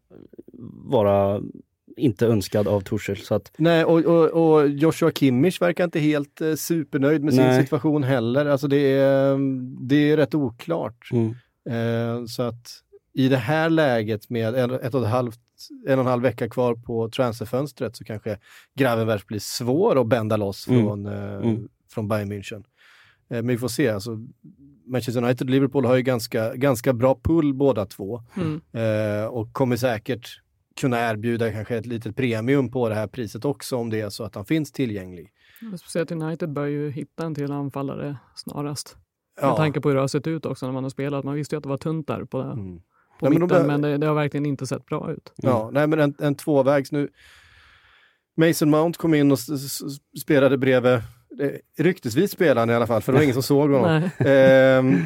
vara inte önskad av Torshäll. Så att, nej, och, och, och Joshua Kimmich verkar inte helt eh, supernöjd med sin Nej. situation heller. Alltså det är, det är rätt oklart. mm. Eh, så att i det här läget med en, ett och ett halvt, en och en halv vecka kvar på transferfönstret så kanske Gravenberg blir svår att bända loss Mm. från, eh, Mm. från Bayern München. Eh, men vi får se. Alltså, Manchester United och Liverpool har ju ganska, ganska bra pull båda två Mm. eh, och kommer säkert kunna erbjuda kanske ett litet premium på det här priset också om det är så att han finns tillgänglig. Speciellt United bör ju hitta en till anfallare snarast. Ja. Med tanke på hur det har sett ut också när man har spelat. Man visste ju att det var tunt där på, Mm. på Nej, men de mitten, men det, det har verkligen inte sett bra ut. Ja, nej men en, en tvåvägs nu. Mason Mount kom in och spelade bredvid, eh, ryktesvis spelade han i alla fall, för det var ingen som såg honom. Nej. Ehm,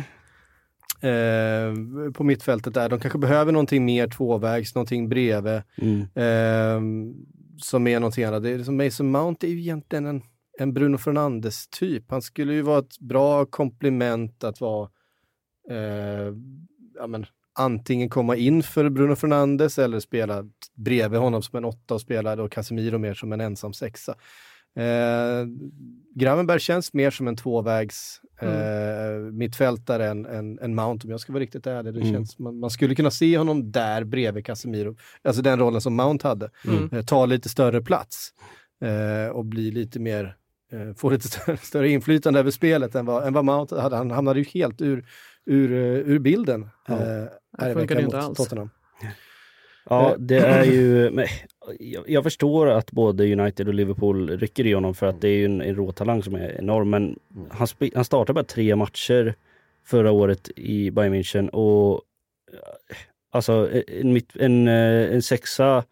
ehm, på mittfältet där, de kanske behöver någonting mer tvåvägs, någonting bredvid, Mm. ehm, som är någonting annat. Det är som Mason Mount är ju egentligen en, en Bruno Fernandes typ. Han skulle ju vara ett bra komplement att vara eh, ja, men, antingen komma in för Bruno Fernandes eller spela bredvid honom som en åtta och spela då Casemiro mer som en ensam sexa. Eh, Gravenberg känns mer som en tvåvägs eh, mittfältare än, än, än Mount om jag ska vara riktigt ärlig. Det Mm. känns, man, man skulle kunna se honom där bredvid Casemiro, alltså den rollen som Mount hade. Mm. Eh, ta lite större plats eh, och bli lite mer, eh, få lite större, större inflytande över spelet än vad, än vad Mount hade. Han hamnade ju helt ur, ur, eh, ur bilden. Ja. eh, det inte mot alls. Tottenham. Ja, det är ju... Jag, förstår att både United och Liverpool rycker i honom för att det är ju en, en råtalang som är enorm. Men han, spe, han startade bara tre matcher förra året i Bayern München och eh, alltså en, en, eh, en sexa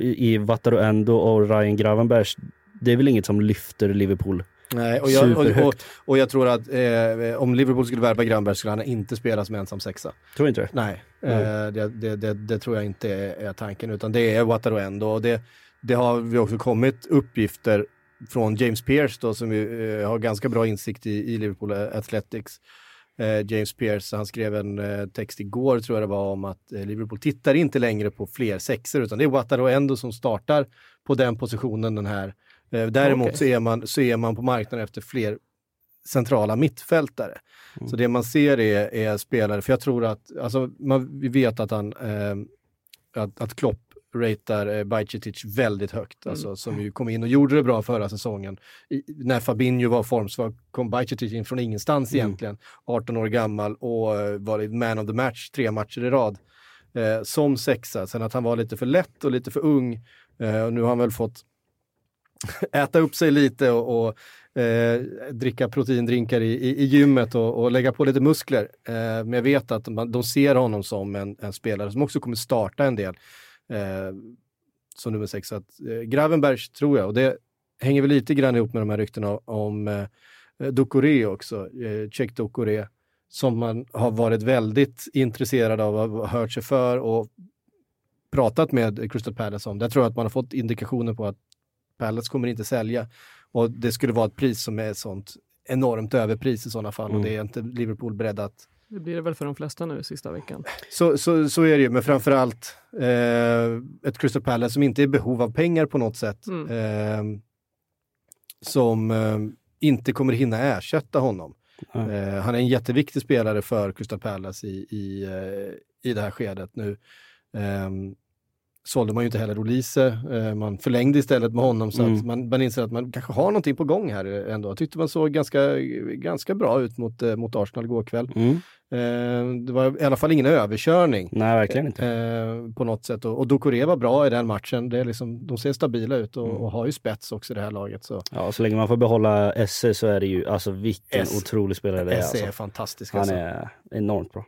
i Wataru Endo och Ryan Gravenbergs, det är väl inget som lyfter Liverpool. Nej, och, jag, och, och, och jag tror att eh, om Liverpool skulle värva Granberg skulle han inte spela som ensam sexa. Tror inte det? Nej, Mm. eh, det, det, det, det tror jag inte är, är tanken, utan det är Wataru Endo. Och det, det har vi också kommit uppgifter från James Pierce då, som ju, eh, har ganska bra insikt i, i Liverpool Athletics. Eh, James Pierce, han skrev en eh, text igår tror jag det var om att eh, Liverpool tittar inte längre på fler sexor utan det är Ouattara och Endo som startar på den positionen den här. Eh, däremot Okej. så, är man, så är man på marknaden efter fler centrala mittfältare. Så det man ser är, är spelare, för jag tror att, alltså man, vi vet att han, eh, att, att Klopp ratear eh, Bajcetic väldigt högt, alltså, som ju kom in och gjorde det bra förra säsongen. I, när Fabinho var formsvag kom Bajcetic in från ingenstans egentligen, 18 år gammal och eh, var man of the match tre matcher i rad. Eh, som sexa, sen att han var lite för lätt och lite för ung. Eh, och nu har han väl fått äta upp sig lite och, och eh, dricka proteindrinkar i, i, i gymmet och, och lägga på lite muskler. Eh, men jag vet att man, de ser honom som en, en spelare som också kommer starta en del. Eh, som nummer sex. Så att, eh, Gravenbergs tror jag, och det hänger väl lite grann ihop med de här ryktena om eh, Ducoré också, eh, Check Ducoré, som man har varit väldigt intresserad av, har hört sig för och pratat med Crystal Palace om. Där tror jag att man har fått indikationer på att Palace kommer inte sälja och det skulle vara ett pris som är sånt enormt överpris i sådana fall och Mm. det är inte Liverpool beredda att Det blir det väl för de flesta nu sista veckan. så, så, så är det ju, men framförallt eh, ett Crystal Palace som inte är i behov av pengar på något sätt. Mm. Eh, som eh, inte kommer hinna ersätta honom. Nej. Eh, han är en jätteviktig spelare för Crystal Palace i, i, eh, i det här skedet nu. Sålde man ju inte heller Olise, eh, man förlängde istället med honom så Mm. att man, man inser att man kanske har någonting på gång här ändå. Jag tyckte man såg ganska, ganska bra ut mot, eh, mot Arsenal igår kväll. Mm. Eh, det var i alla fall ingen överkörning Nej, verkligen inte. på något sätt. Och, Ducoré var bra i den matchen. Det är liksom, de ser stabila ut och, Mm. och har ju spets också i det här laget. Så Ja, så länge man får behålla Esse så är det ju, alltså vilken S. otrolig spelare det är. SE Alltså. är fantastisk. Han Alltså. är enormt bra.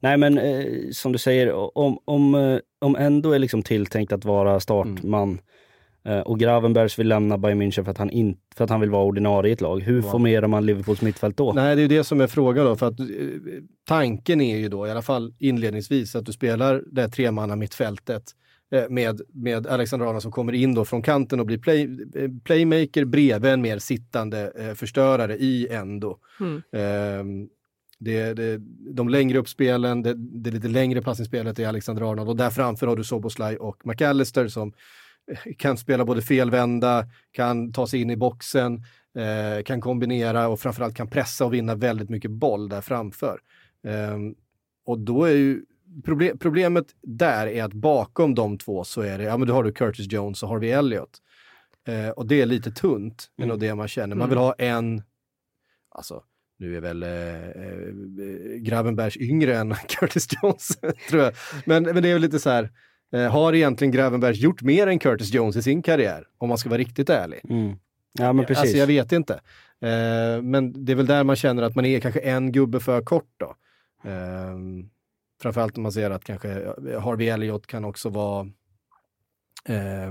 Nej men eh, som du säger, om, om, eh, om ändå är liksom tilltänkt att vara startman eh, och Gravenbergs vill lämna Bayern München för att, han in, för att han vill vara ordinarie i ett lag. Hur Ja. formerar man Liverpools mittfält då? Nej, det är ju det som är frågan då. För att, eh, tanken är ju då, i alla fall inledningsvis, att du spelar det här tremanna mittfältet eh, med, med Alexander Arnold som kommer in då från kanten och blir play, eh, playmaker bredvid en mer sittande eh, förstörare i Endo. Mm. Ehm, det, det, de längre uppspelen, det, det lite längre passningsspelet är Alexander Arnold och där framför har du Soboslaj och McAllister som eh, kan spela både felvända, kan ta sig in i boxen, eh, kan kombinera och framförallt kan pressa och vinna väldigt mycket boll där framför. Ehm, och då är ju proble- problemet där är att bakom de två så är det, ja men då har du Curtis Jones och Harvey Elliott. Eh, och det är lite tunt, mm. Mm. och det man känner. Man vill ha en, alltså nu är väl eh, eh, Gravenbergs yngre än Curtis Jones, tror jag. Men, men det är väl lite så här, eh, har egentligen Gravenbergs gjort mer än Curtis Jones i sin karriär? Om man ska vara riktigt ärlig. Mm. Ja men precis. Alltså jag vet inte. Eh, men det är väl där man känner att man är kanske en gubbe för kort då. Eh, framförallt om man ser att kanske Harvey Elliott kan också vara eh,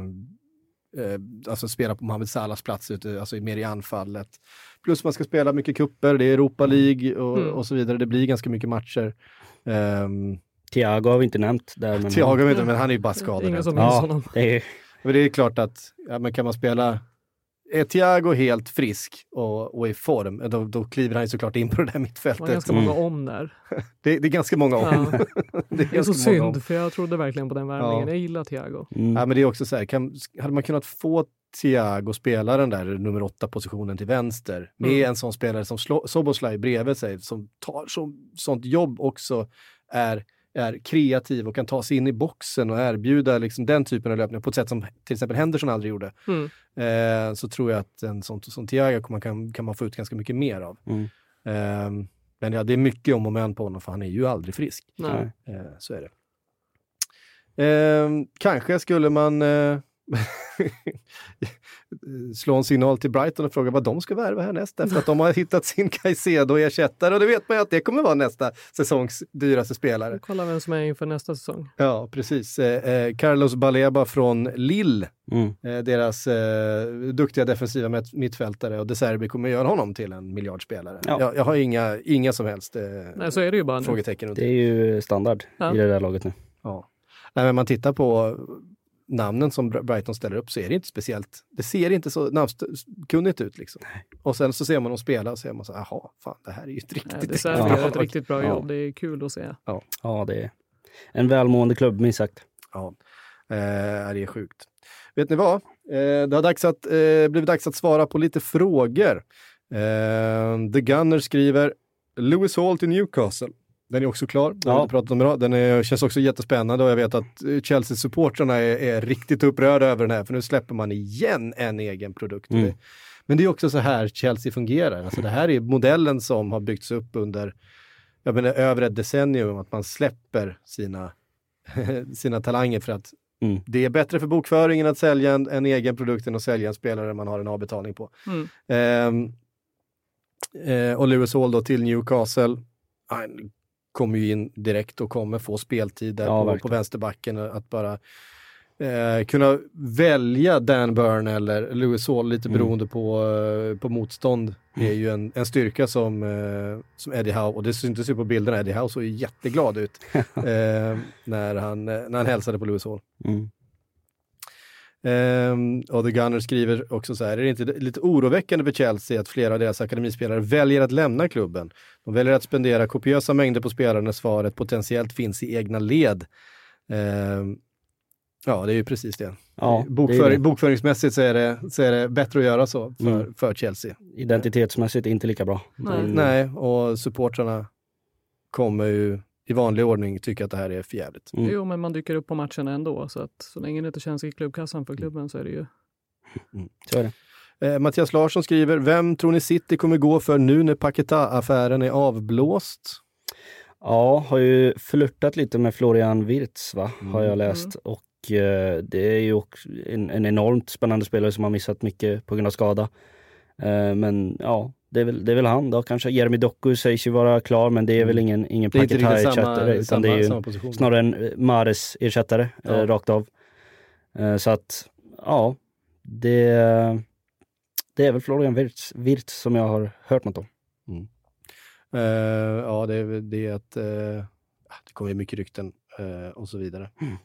eh, alltså spela på Mohamed Salahs plats ute, alltså mer i anfallet. Plus man ska spela mycket kupper, det är Europa League och, Mm. och så vidare. Det blir ganska mycket matcher. Um, Thiago har vi inte nämnt där. Men Thiago vet inte, men han är ju bara skadad. Ingen som Ja. honom. Det är, Men det är klart att, ja, men kan man spela, är Thiago helt frisk och, och i form, då, då kliver han ju såklart in på det där Det var mittfältet. ganska många om där. Det, det är ganska många om. Ja. det är Det är så många om. synd, för jag trodde verkligen på den värvningen. Ja. Jag gillar Thiago. mm. Ja, men det är också så här, kan, hade man kunnat få Thiago spela den där nummer åtta positionen till vänster med Mm. en sån spelare som Soboslaj bredvid sig som tar så, sånt jobb också är, är kreativ och kan ta sig in i boxen och erbjuda liksom den typen av löpningar på ett sätt som till exempel Henderson aldrig gjorde. Mm. Eh, så tror jag att en sån som Thiago kan man, kan, kan man få ut ganska mycket mer av. Mm. Eh, men ja, det är mycket om och men på honom för han är ju aldrig frisk. Nej. Eh, så är det. Eh, kanske skulle man eh, slå en signal till Brighton och fråga vad de ska värva härnäst. Därför att de har hittat sin Caicedo-ersättare och det vet man ju att det kommer vara nästa säsongs dyraste spelare. Kolla vem som är inför nästa säsong. Ja, precis. Eh, eh, Carlos Baleba från Lille, Mm. eh, deras eh, duktiga defensiva mitt- mittfältare och De Serbi kommer göra honom till en miljardspelare. Ja. Jag, jag har inga, inga som helst eh, Nej, så är det ju bara nu. frågetecken Det är ju standard Ja. i det där laget nu. Ja. Nej, men man tittar på namnen som Br- Brighton ställer upp så är det inte speciellt, det ser inte så namnskunnigt ut liksom. Och sen så ser man dem spela och så är man så här, jaha, fan det här är ju ett Nej, riktigt det bra gör lag." ett riktigt bra Ja. jobb. Det är kul att se. Ja, det är en välmående klubb minst sagt. Ja, eh, det är sjukt. Vet ni vad? Eh, det har dags att, eh, blivit dags att svara på lite frågor. Eh, The Gunner skriver Lewis Hall till Newcastle. Den är också klar, den har Ja. vi inte pratat om idag. Den är, känns också jättespännande och jag vet att eh, Chelsea-supportrarna är, är riktigt upprörda över den här för nu släpper man igen en egen produkt. Mm. Men det är också så här Chelsea fungerar. Alltså det här är modellen som har byggts upp under jag menar, över ett decennium, att man släpper sina, sina talanger för att Mm. det är bättre för bokföringen att sälja en, en egen produkt än att sälja en spelare man har en avbetalning på. Mm. Ehm, eh, och Lewis Hall då till Newcastle. Han kommer ju in direkt och kommer få speltid där Ja, på, på vänsterbacken. Att bara eh, kunna välja Dan Burn eller Lewis Hall lite Mm. beroende på, eh, på motstånd är ju en, en styrka som, eh, som Eddie Howe, och det syntes ju på bilderna, Eddie Howe såg ju jätteglad ut eh, när, han, eh, när han hälsade på Lewis Hall. Mm. Ehm, och The Gunner skriver också så här, är det inte lite oroväckande för Chelsea att flera av deras akademispelare väljer att lämna klubben? De väljer att spendera kopiösa mängder på spelare när svaret potentiellt finns i egna led. Ehm, ja, det är ju precis det. Ja, det är Bokföring, det. Bokföringsmässigt så är, det, så är det bättre att göra så för, Mm. för Chelsea. Identitetsmässigt inte lika bra. Nej. Mm. Nej, och supportrarna kommer ju i vanlig ordning tycka att det här är förjävligt. Mm. Jo, men man dyker upp på matcherna ändå. Så att så länge det inte känns i klubbkassan för klubben så är det ju... Så är det. Eh, Mattias Larsson skriver, vem tror ni City kommer gå för nu när Paketa-affären är avblåst? Ja, har ju flörtat lite med Florian Wirtz va, har Mm. jag läst. Och eh, det är ju också en, en enormt spännande spelare som har missat mycket på grund av skada. Eh, men ja, det är, väl, det är väl han då kanske. Jeremy Doku sägs ju vara klar men det är väl ingen, ingen samma, Paketai-ersättare utan samma, det är ju snarare en eh, Mares-ersättare Ja. eh, rakt av. Eh, så att ja, det, det är väl Florian Wirtz, Wirtz som jag har hört något om. Eh, ja, det är det att eh, det kommer ju mycket rykten eh, och så vidare. Mm.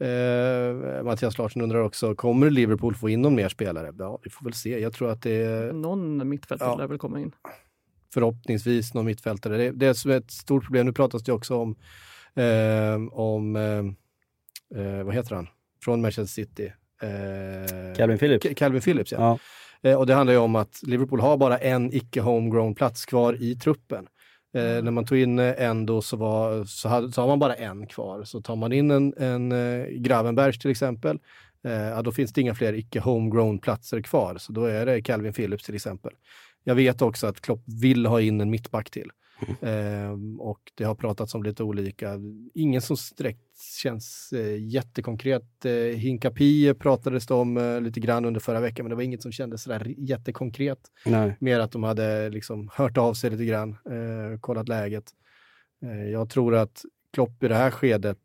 Eh, Mattias Larsson undrar också, kommer Liverpool få in någon mer spelare? Ja, vi får väl se. Jag tror att det är Någon mittfältare Ja. lär väl komma in. förhoppningsvis någon mittfältare. Det, det är som ett stort problem. Nu pratas det också om, eh, om eh, eh, vad heter han, från Manchester City. Eh, Calvin Phillips. Calvin Phillips, ja. Ja. Eh, och det handlar ju om att Liverpool har bara en icke homegrown plats kvar i truppen. Eh, när man tog in eh, Endo så, var, så, hade, så har man bara en kvar. Så tar man in en, en eh, Gravenbergs till exempel, eh, ja, då finns det inga fler icke homegrown platser kvar. Så då är det Calvin Phillips till exempel. Jag vet också att Klopp vill ha in en mittback till. Ehm, och det har pratats om lite olika. Ingen som direkt känns eh, jättekonkret. Eh, Hinkapi pratades det om eh, lite grann under förra veckan, men det var inget som kändes sådär jättekonkret. Nej. Mer att de hade liksom hört av sig lite grann, eh, kollat läget. Eh, jag tror att Klopp i det här skedet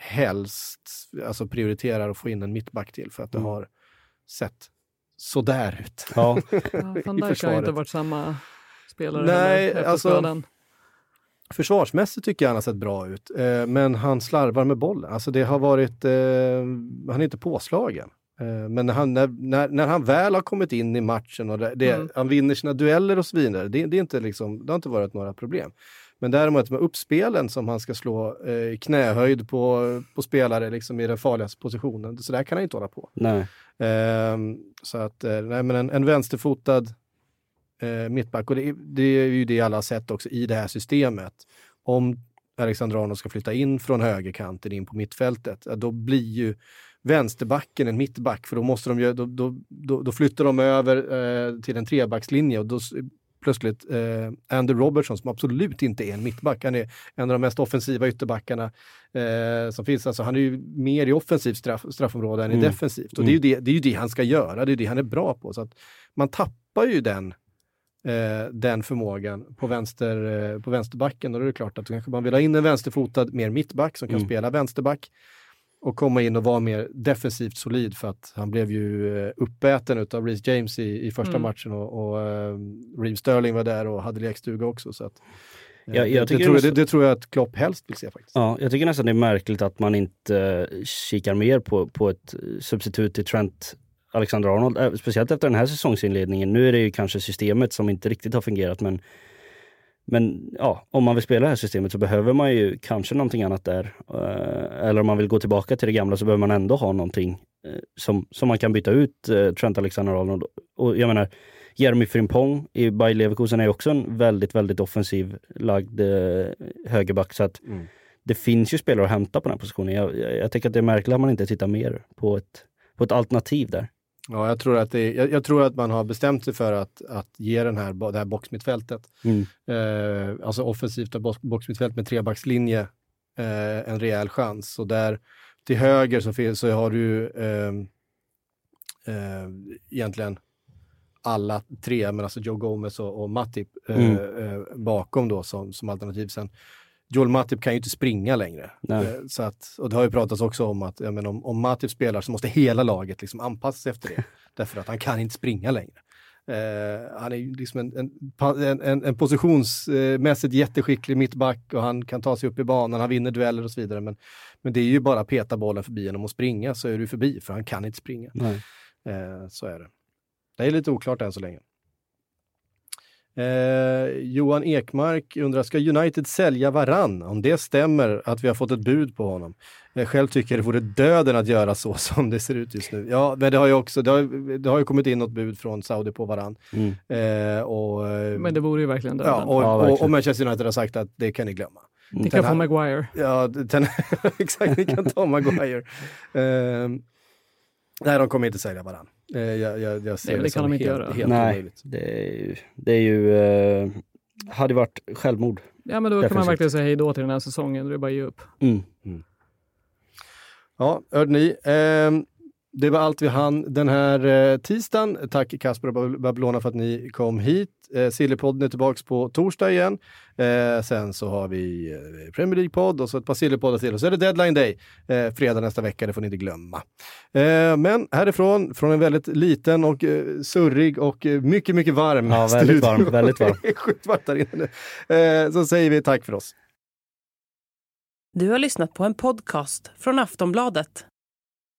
helst alltså prioriterar att få in en mittback till för att det Mm. har sett sådär ut. Ja, Ja, Van Dijk har inte varit samma spelare Nej, heller alltså- skadan. Försvarsmässigt tycker jag han har sett bra ut, eh, men han slarvar med bollen. Alltså det har varit, eh, han är inte påslagen. Eh, men när han, när, när, när han väl har kommit in i matchen och det, det, Mm. han vinner sina dueller och så vidare, det, det, är inte liksom, det har inte varit några problem. Men däremot med uppspelen som han ska slå eh, knähöjd på, på spelare liksom i den farligaste positionen, så där kan han inte hålla på. nej. Ehm, så att, eh, nej men en, en vänsterfotad eh, mittback, och det, är- det är ju det alla har sett också i det här systemet. Om Alexander Arnold ska flytta in från högerkanten in på mittfältet, då blir ju vänsterbacken en mittback, för då, måste de, ju- då, då, då, då flyttar de över eh, till en trebackslinje och då plötsligt eh, Andy Robertson, som absolut inte är en mittback, han är en av de mest offensiva ytterbackarna eh, som finns. Alltså, han är ju mer i offensivt straff, straffområde än i Mm. defensivt. Och det, är ju det, det är ju det han ska göra, det är det han är bra på. Så att man tappar ju den, eh, den förmågan på, vänster, eh, på vänsterbacken. Och då är det klart att kanske man vill ha in en vänsterfotad, mer mittback som kan Mm. spela vänsterback och komma in och vara mer defensivt solid för att han blev ju eh, uppäten av Reece James i, i första Mm. matchen och, och eh, Reeve Sterling var där och hade lekstuga också. Så att, Jag- jag det, tror jag, det det, tror jag att Klopp helst vill se faktiskt. Ja, jag tycker nästan det är märkligt att man inte kikar mer på, på ett substitut till Trent Alexander-Arnold. Eh, Speciellt efter den här säsongsinledningen. Nu är det ju kanske systemet som inte riktigt har fungerat men men ja, om man vill spela det här systemet så behöver man ju kanske någonting annat där. Eh, Eller om man vill gå tillbaka till det gamla så behöver man ändå ha någonting eh, som, som man kan byta ut Trent Alexander-Arnold. Och jag menar, Jeremy Frimpong i Bayer Leverkusen är också en väldigt, väldigt offensiv lagd högerback. Så att Mm. det finns ju spelare att hämta på den här positionen. Jag, jag, jag tycker att det är märkligt att man inte tittar mer på ett, på ett alternativ där. Ja, jag tror att, det, jag, jag tror att man har bestämt sig för att, att ge den här, det här boxmittfältet, Mm. eh, alltså offensivt box, boxmittfält med trebackslinje, eh, en rejäl chans. Och där till höger så, finns, så har du eh, eh, egentligen alla tre, men alltså Joe Gomez och, och Matip eh, Mm. eh, bakom då som, som alternativ. Sen, Joel Matip kan ju inte springa längre. Nej. Eh, Så att, och det har ju pratats också om att men om, om Matip spelar så måste hela laget liksom anpassa sig efter det. därför att han kan inte springa längre. Eh, han är liksom en, en, en, en, positionsmässigt jätteskicklig mittback och han kan ta sig upp i banan, han vinner dueller och så vidare. Men, men det är ju bara att peta bollen förbi genom att springa så är du förbi, för han kan inte springa. Eh, så är det. Det är lite oklart än så länge. Eh, Johan Ekmark undrar, ska United sälja Varann? Om det stämmer att vi har fått ett bud på honom. Jag själv tycker det vore döden att göra så som det ser ut just nu. Ja, men det har ju också det har, det har ju kommit in något bud från Saudi på Varann. Mm. Eh, och, eh, Men det vore ju verkligen döden. ja, och, Ja, och, verkligen. och Manchester United har sagt att det kan ni glömma. Ni kan få Maguire. Ja, ten, exakt, ni kan ta Maguire. Ehm, nej, de kommer inte sälja varann. Uh, jag, jag, jag ser Nej, det, det som kan de inte helt, göra. helt Nej, omöjligt. det är ju, det är ju eh, hade varit självmord. Ja, men då kan man verkligen säga hej då till den här säsongen. Det är bara att ge upp. Mm. Ja, hörde ni. Ehm, det var allt vi hann den här eh, tisdagen. Tack Kasper och Bab- Babylona för att ni kom hit. Eh, Sillypodden är tillbaka på torsdag igen. Eh, sen så har vi Premier League-podd och så ett par Sillypoddar till. Och så är det Deadline Day fredag nästa vecka, det får ni inte glömma. Men härifrån, från en väldigt liten och surrig och mycket, mycket varm Ja, väldigt studio. varm, väldigt varm. Sjukt varmt där inne nu. Så säger vi tack för oss. Du har lyssnat på en podcast från Aftonbladet.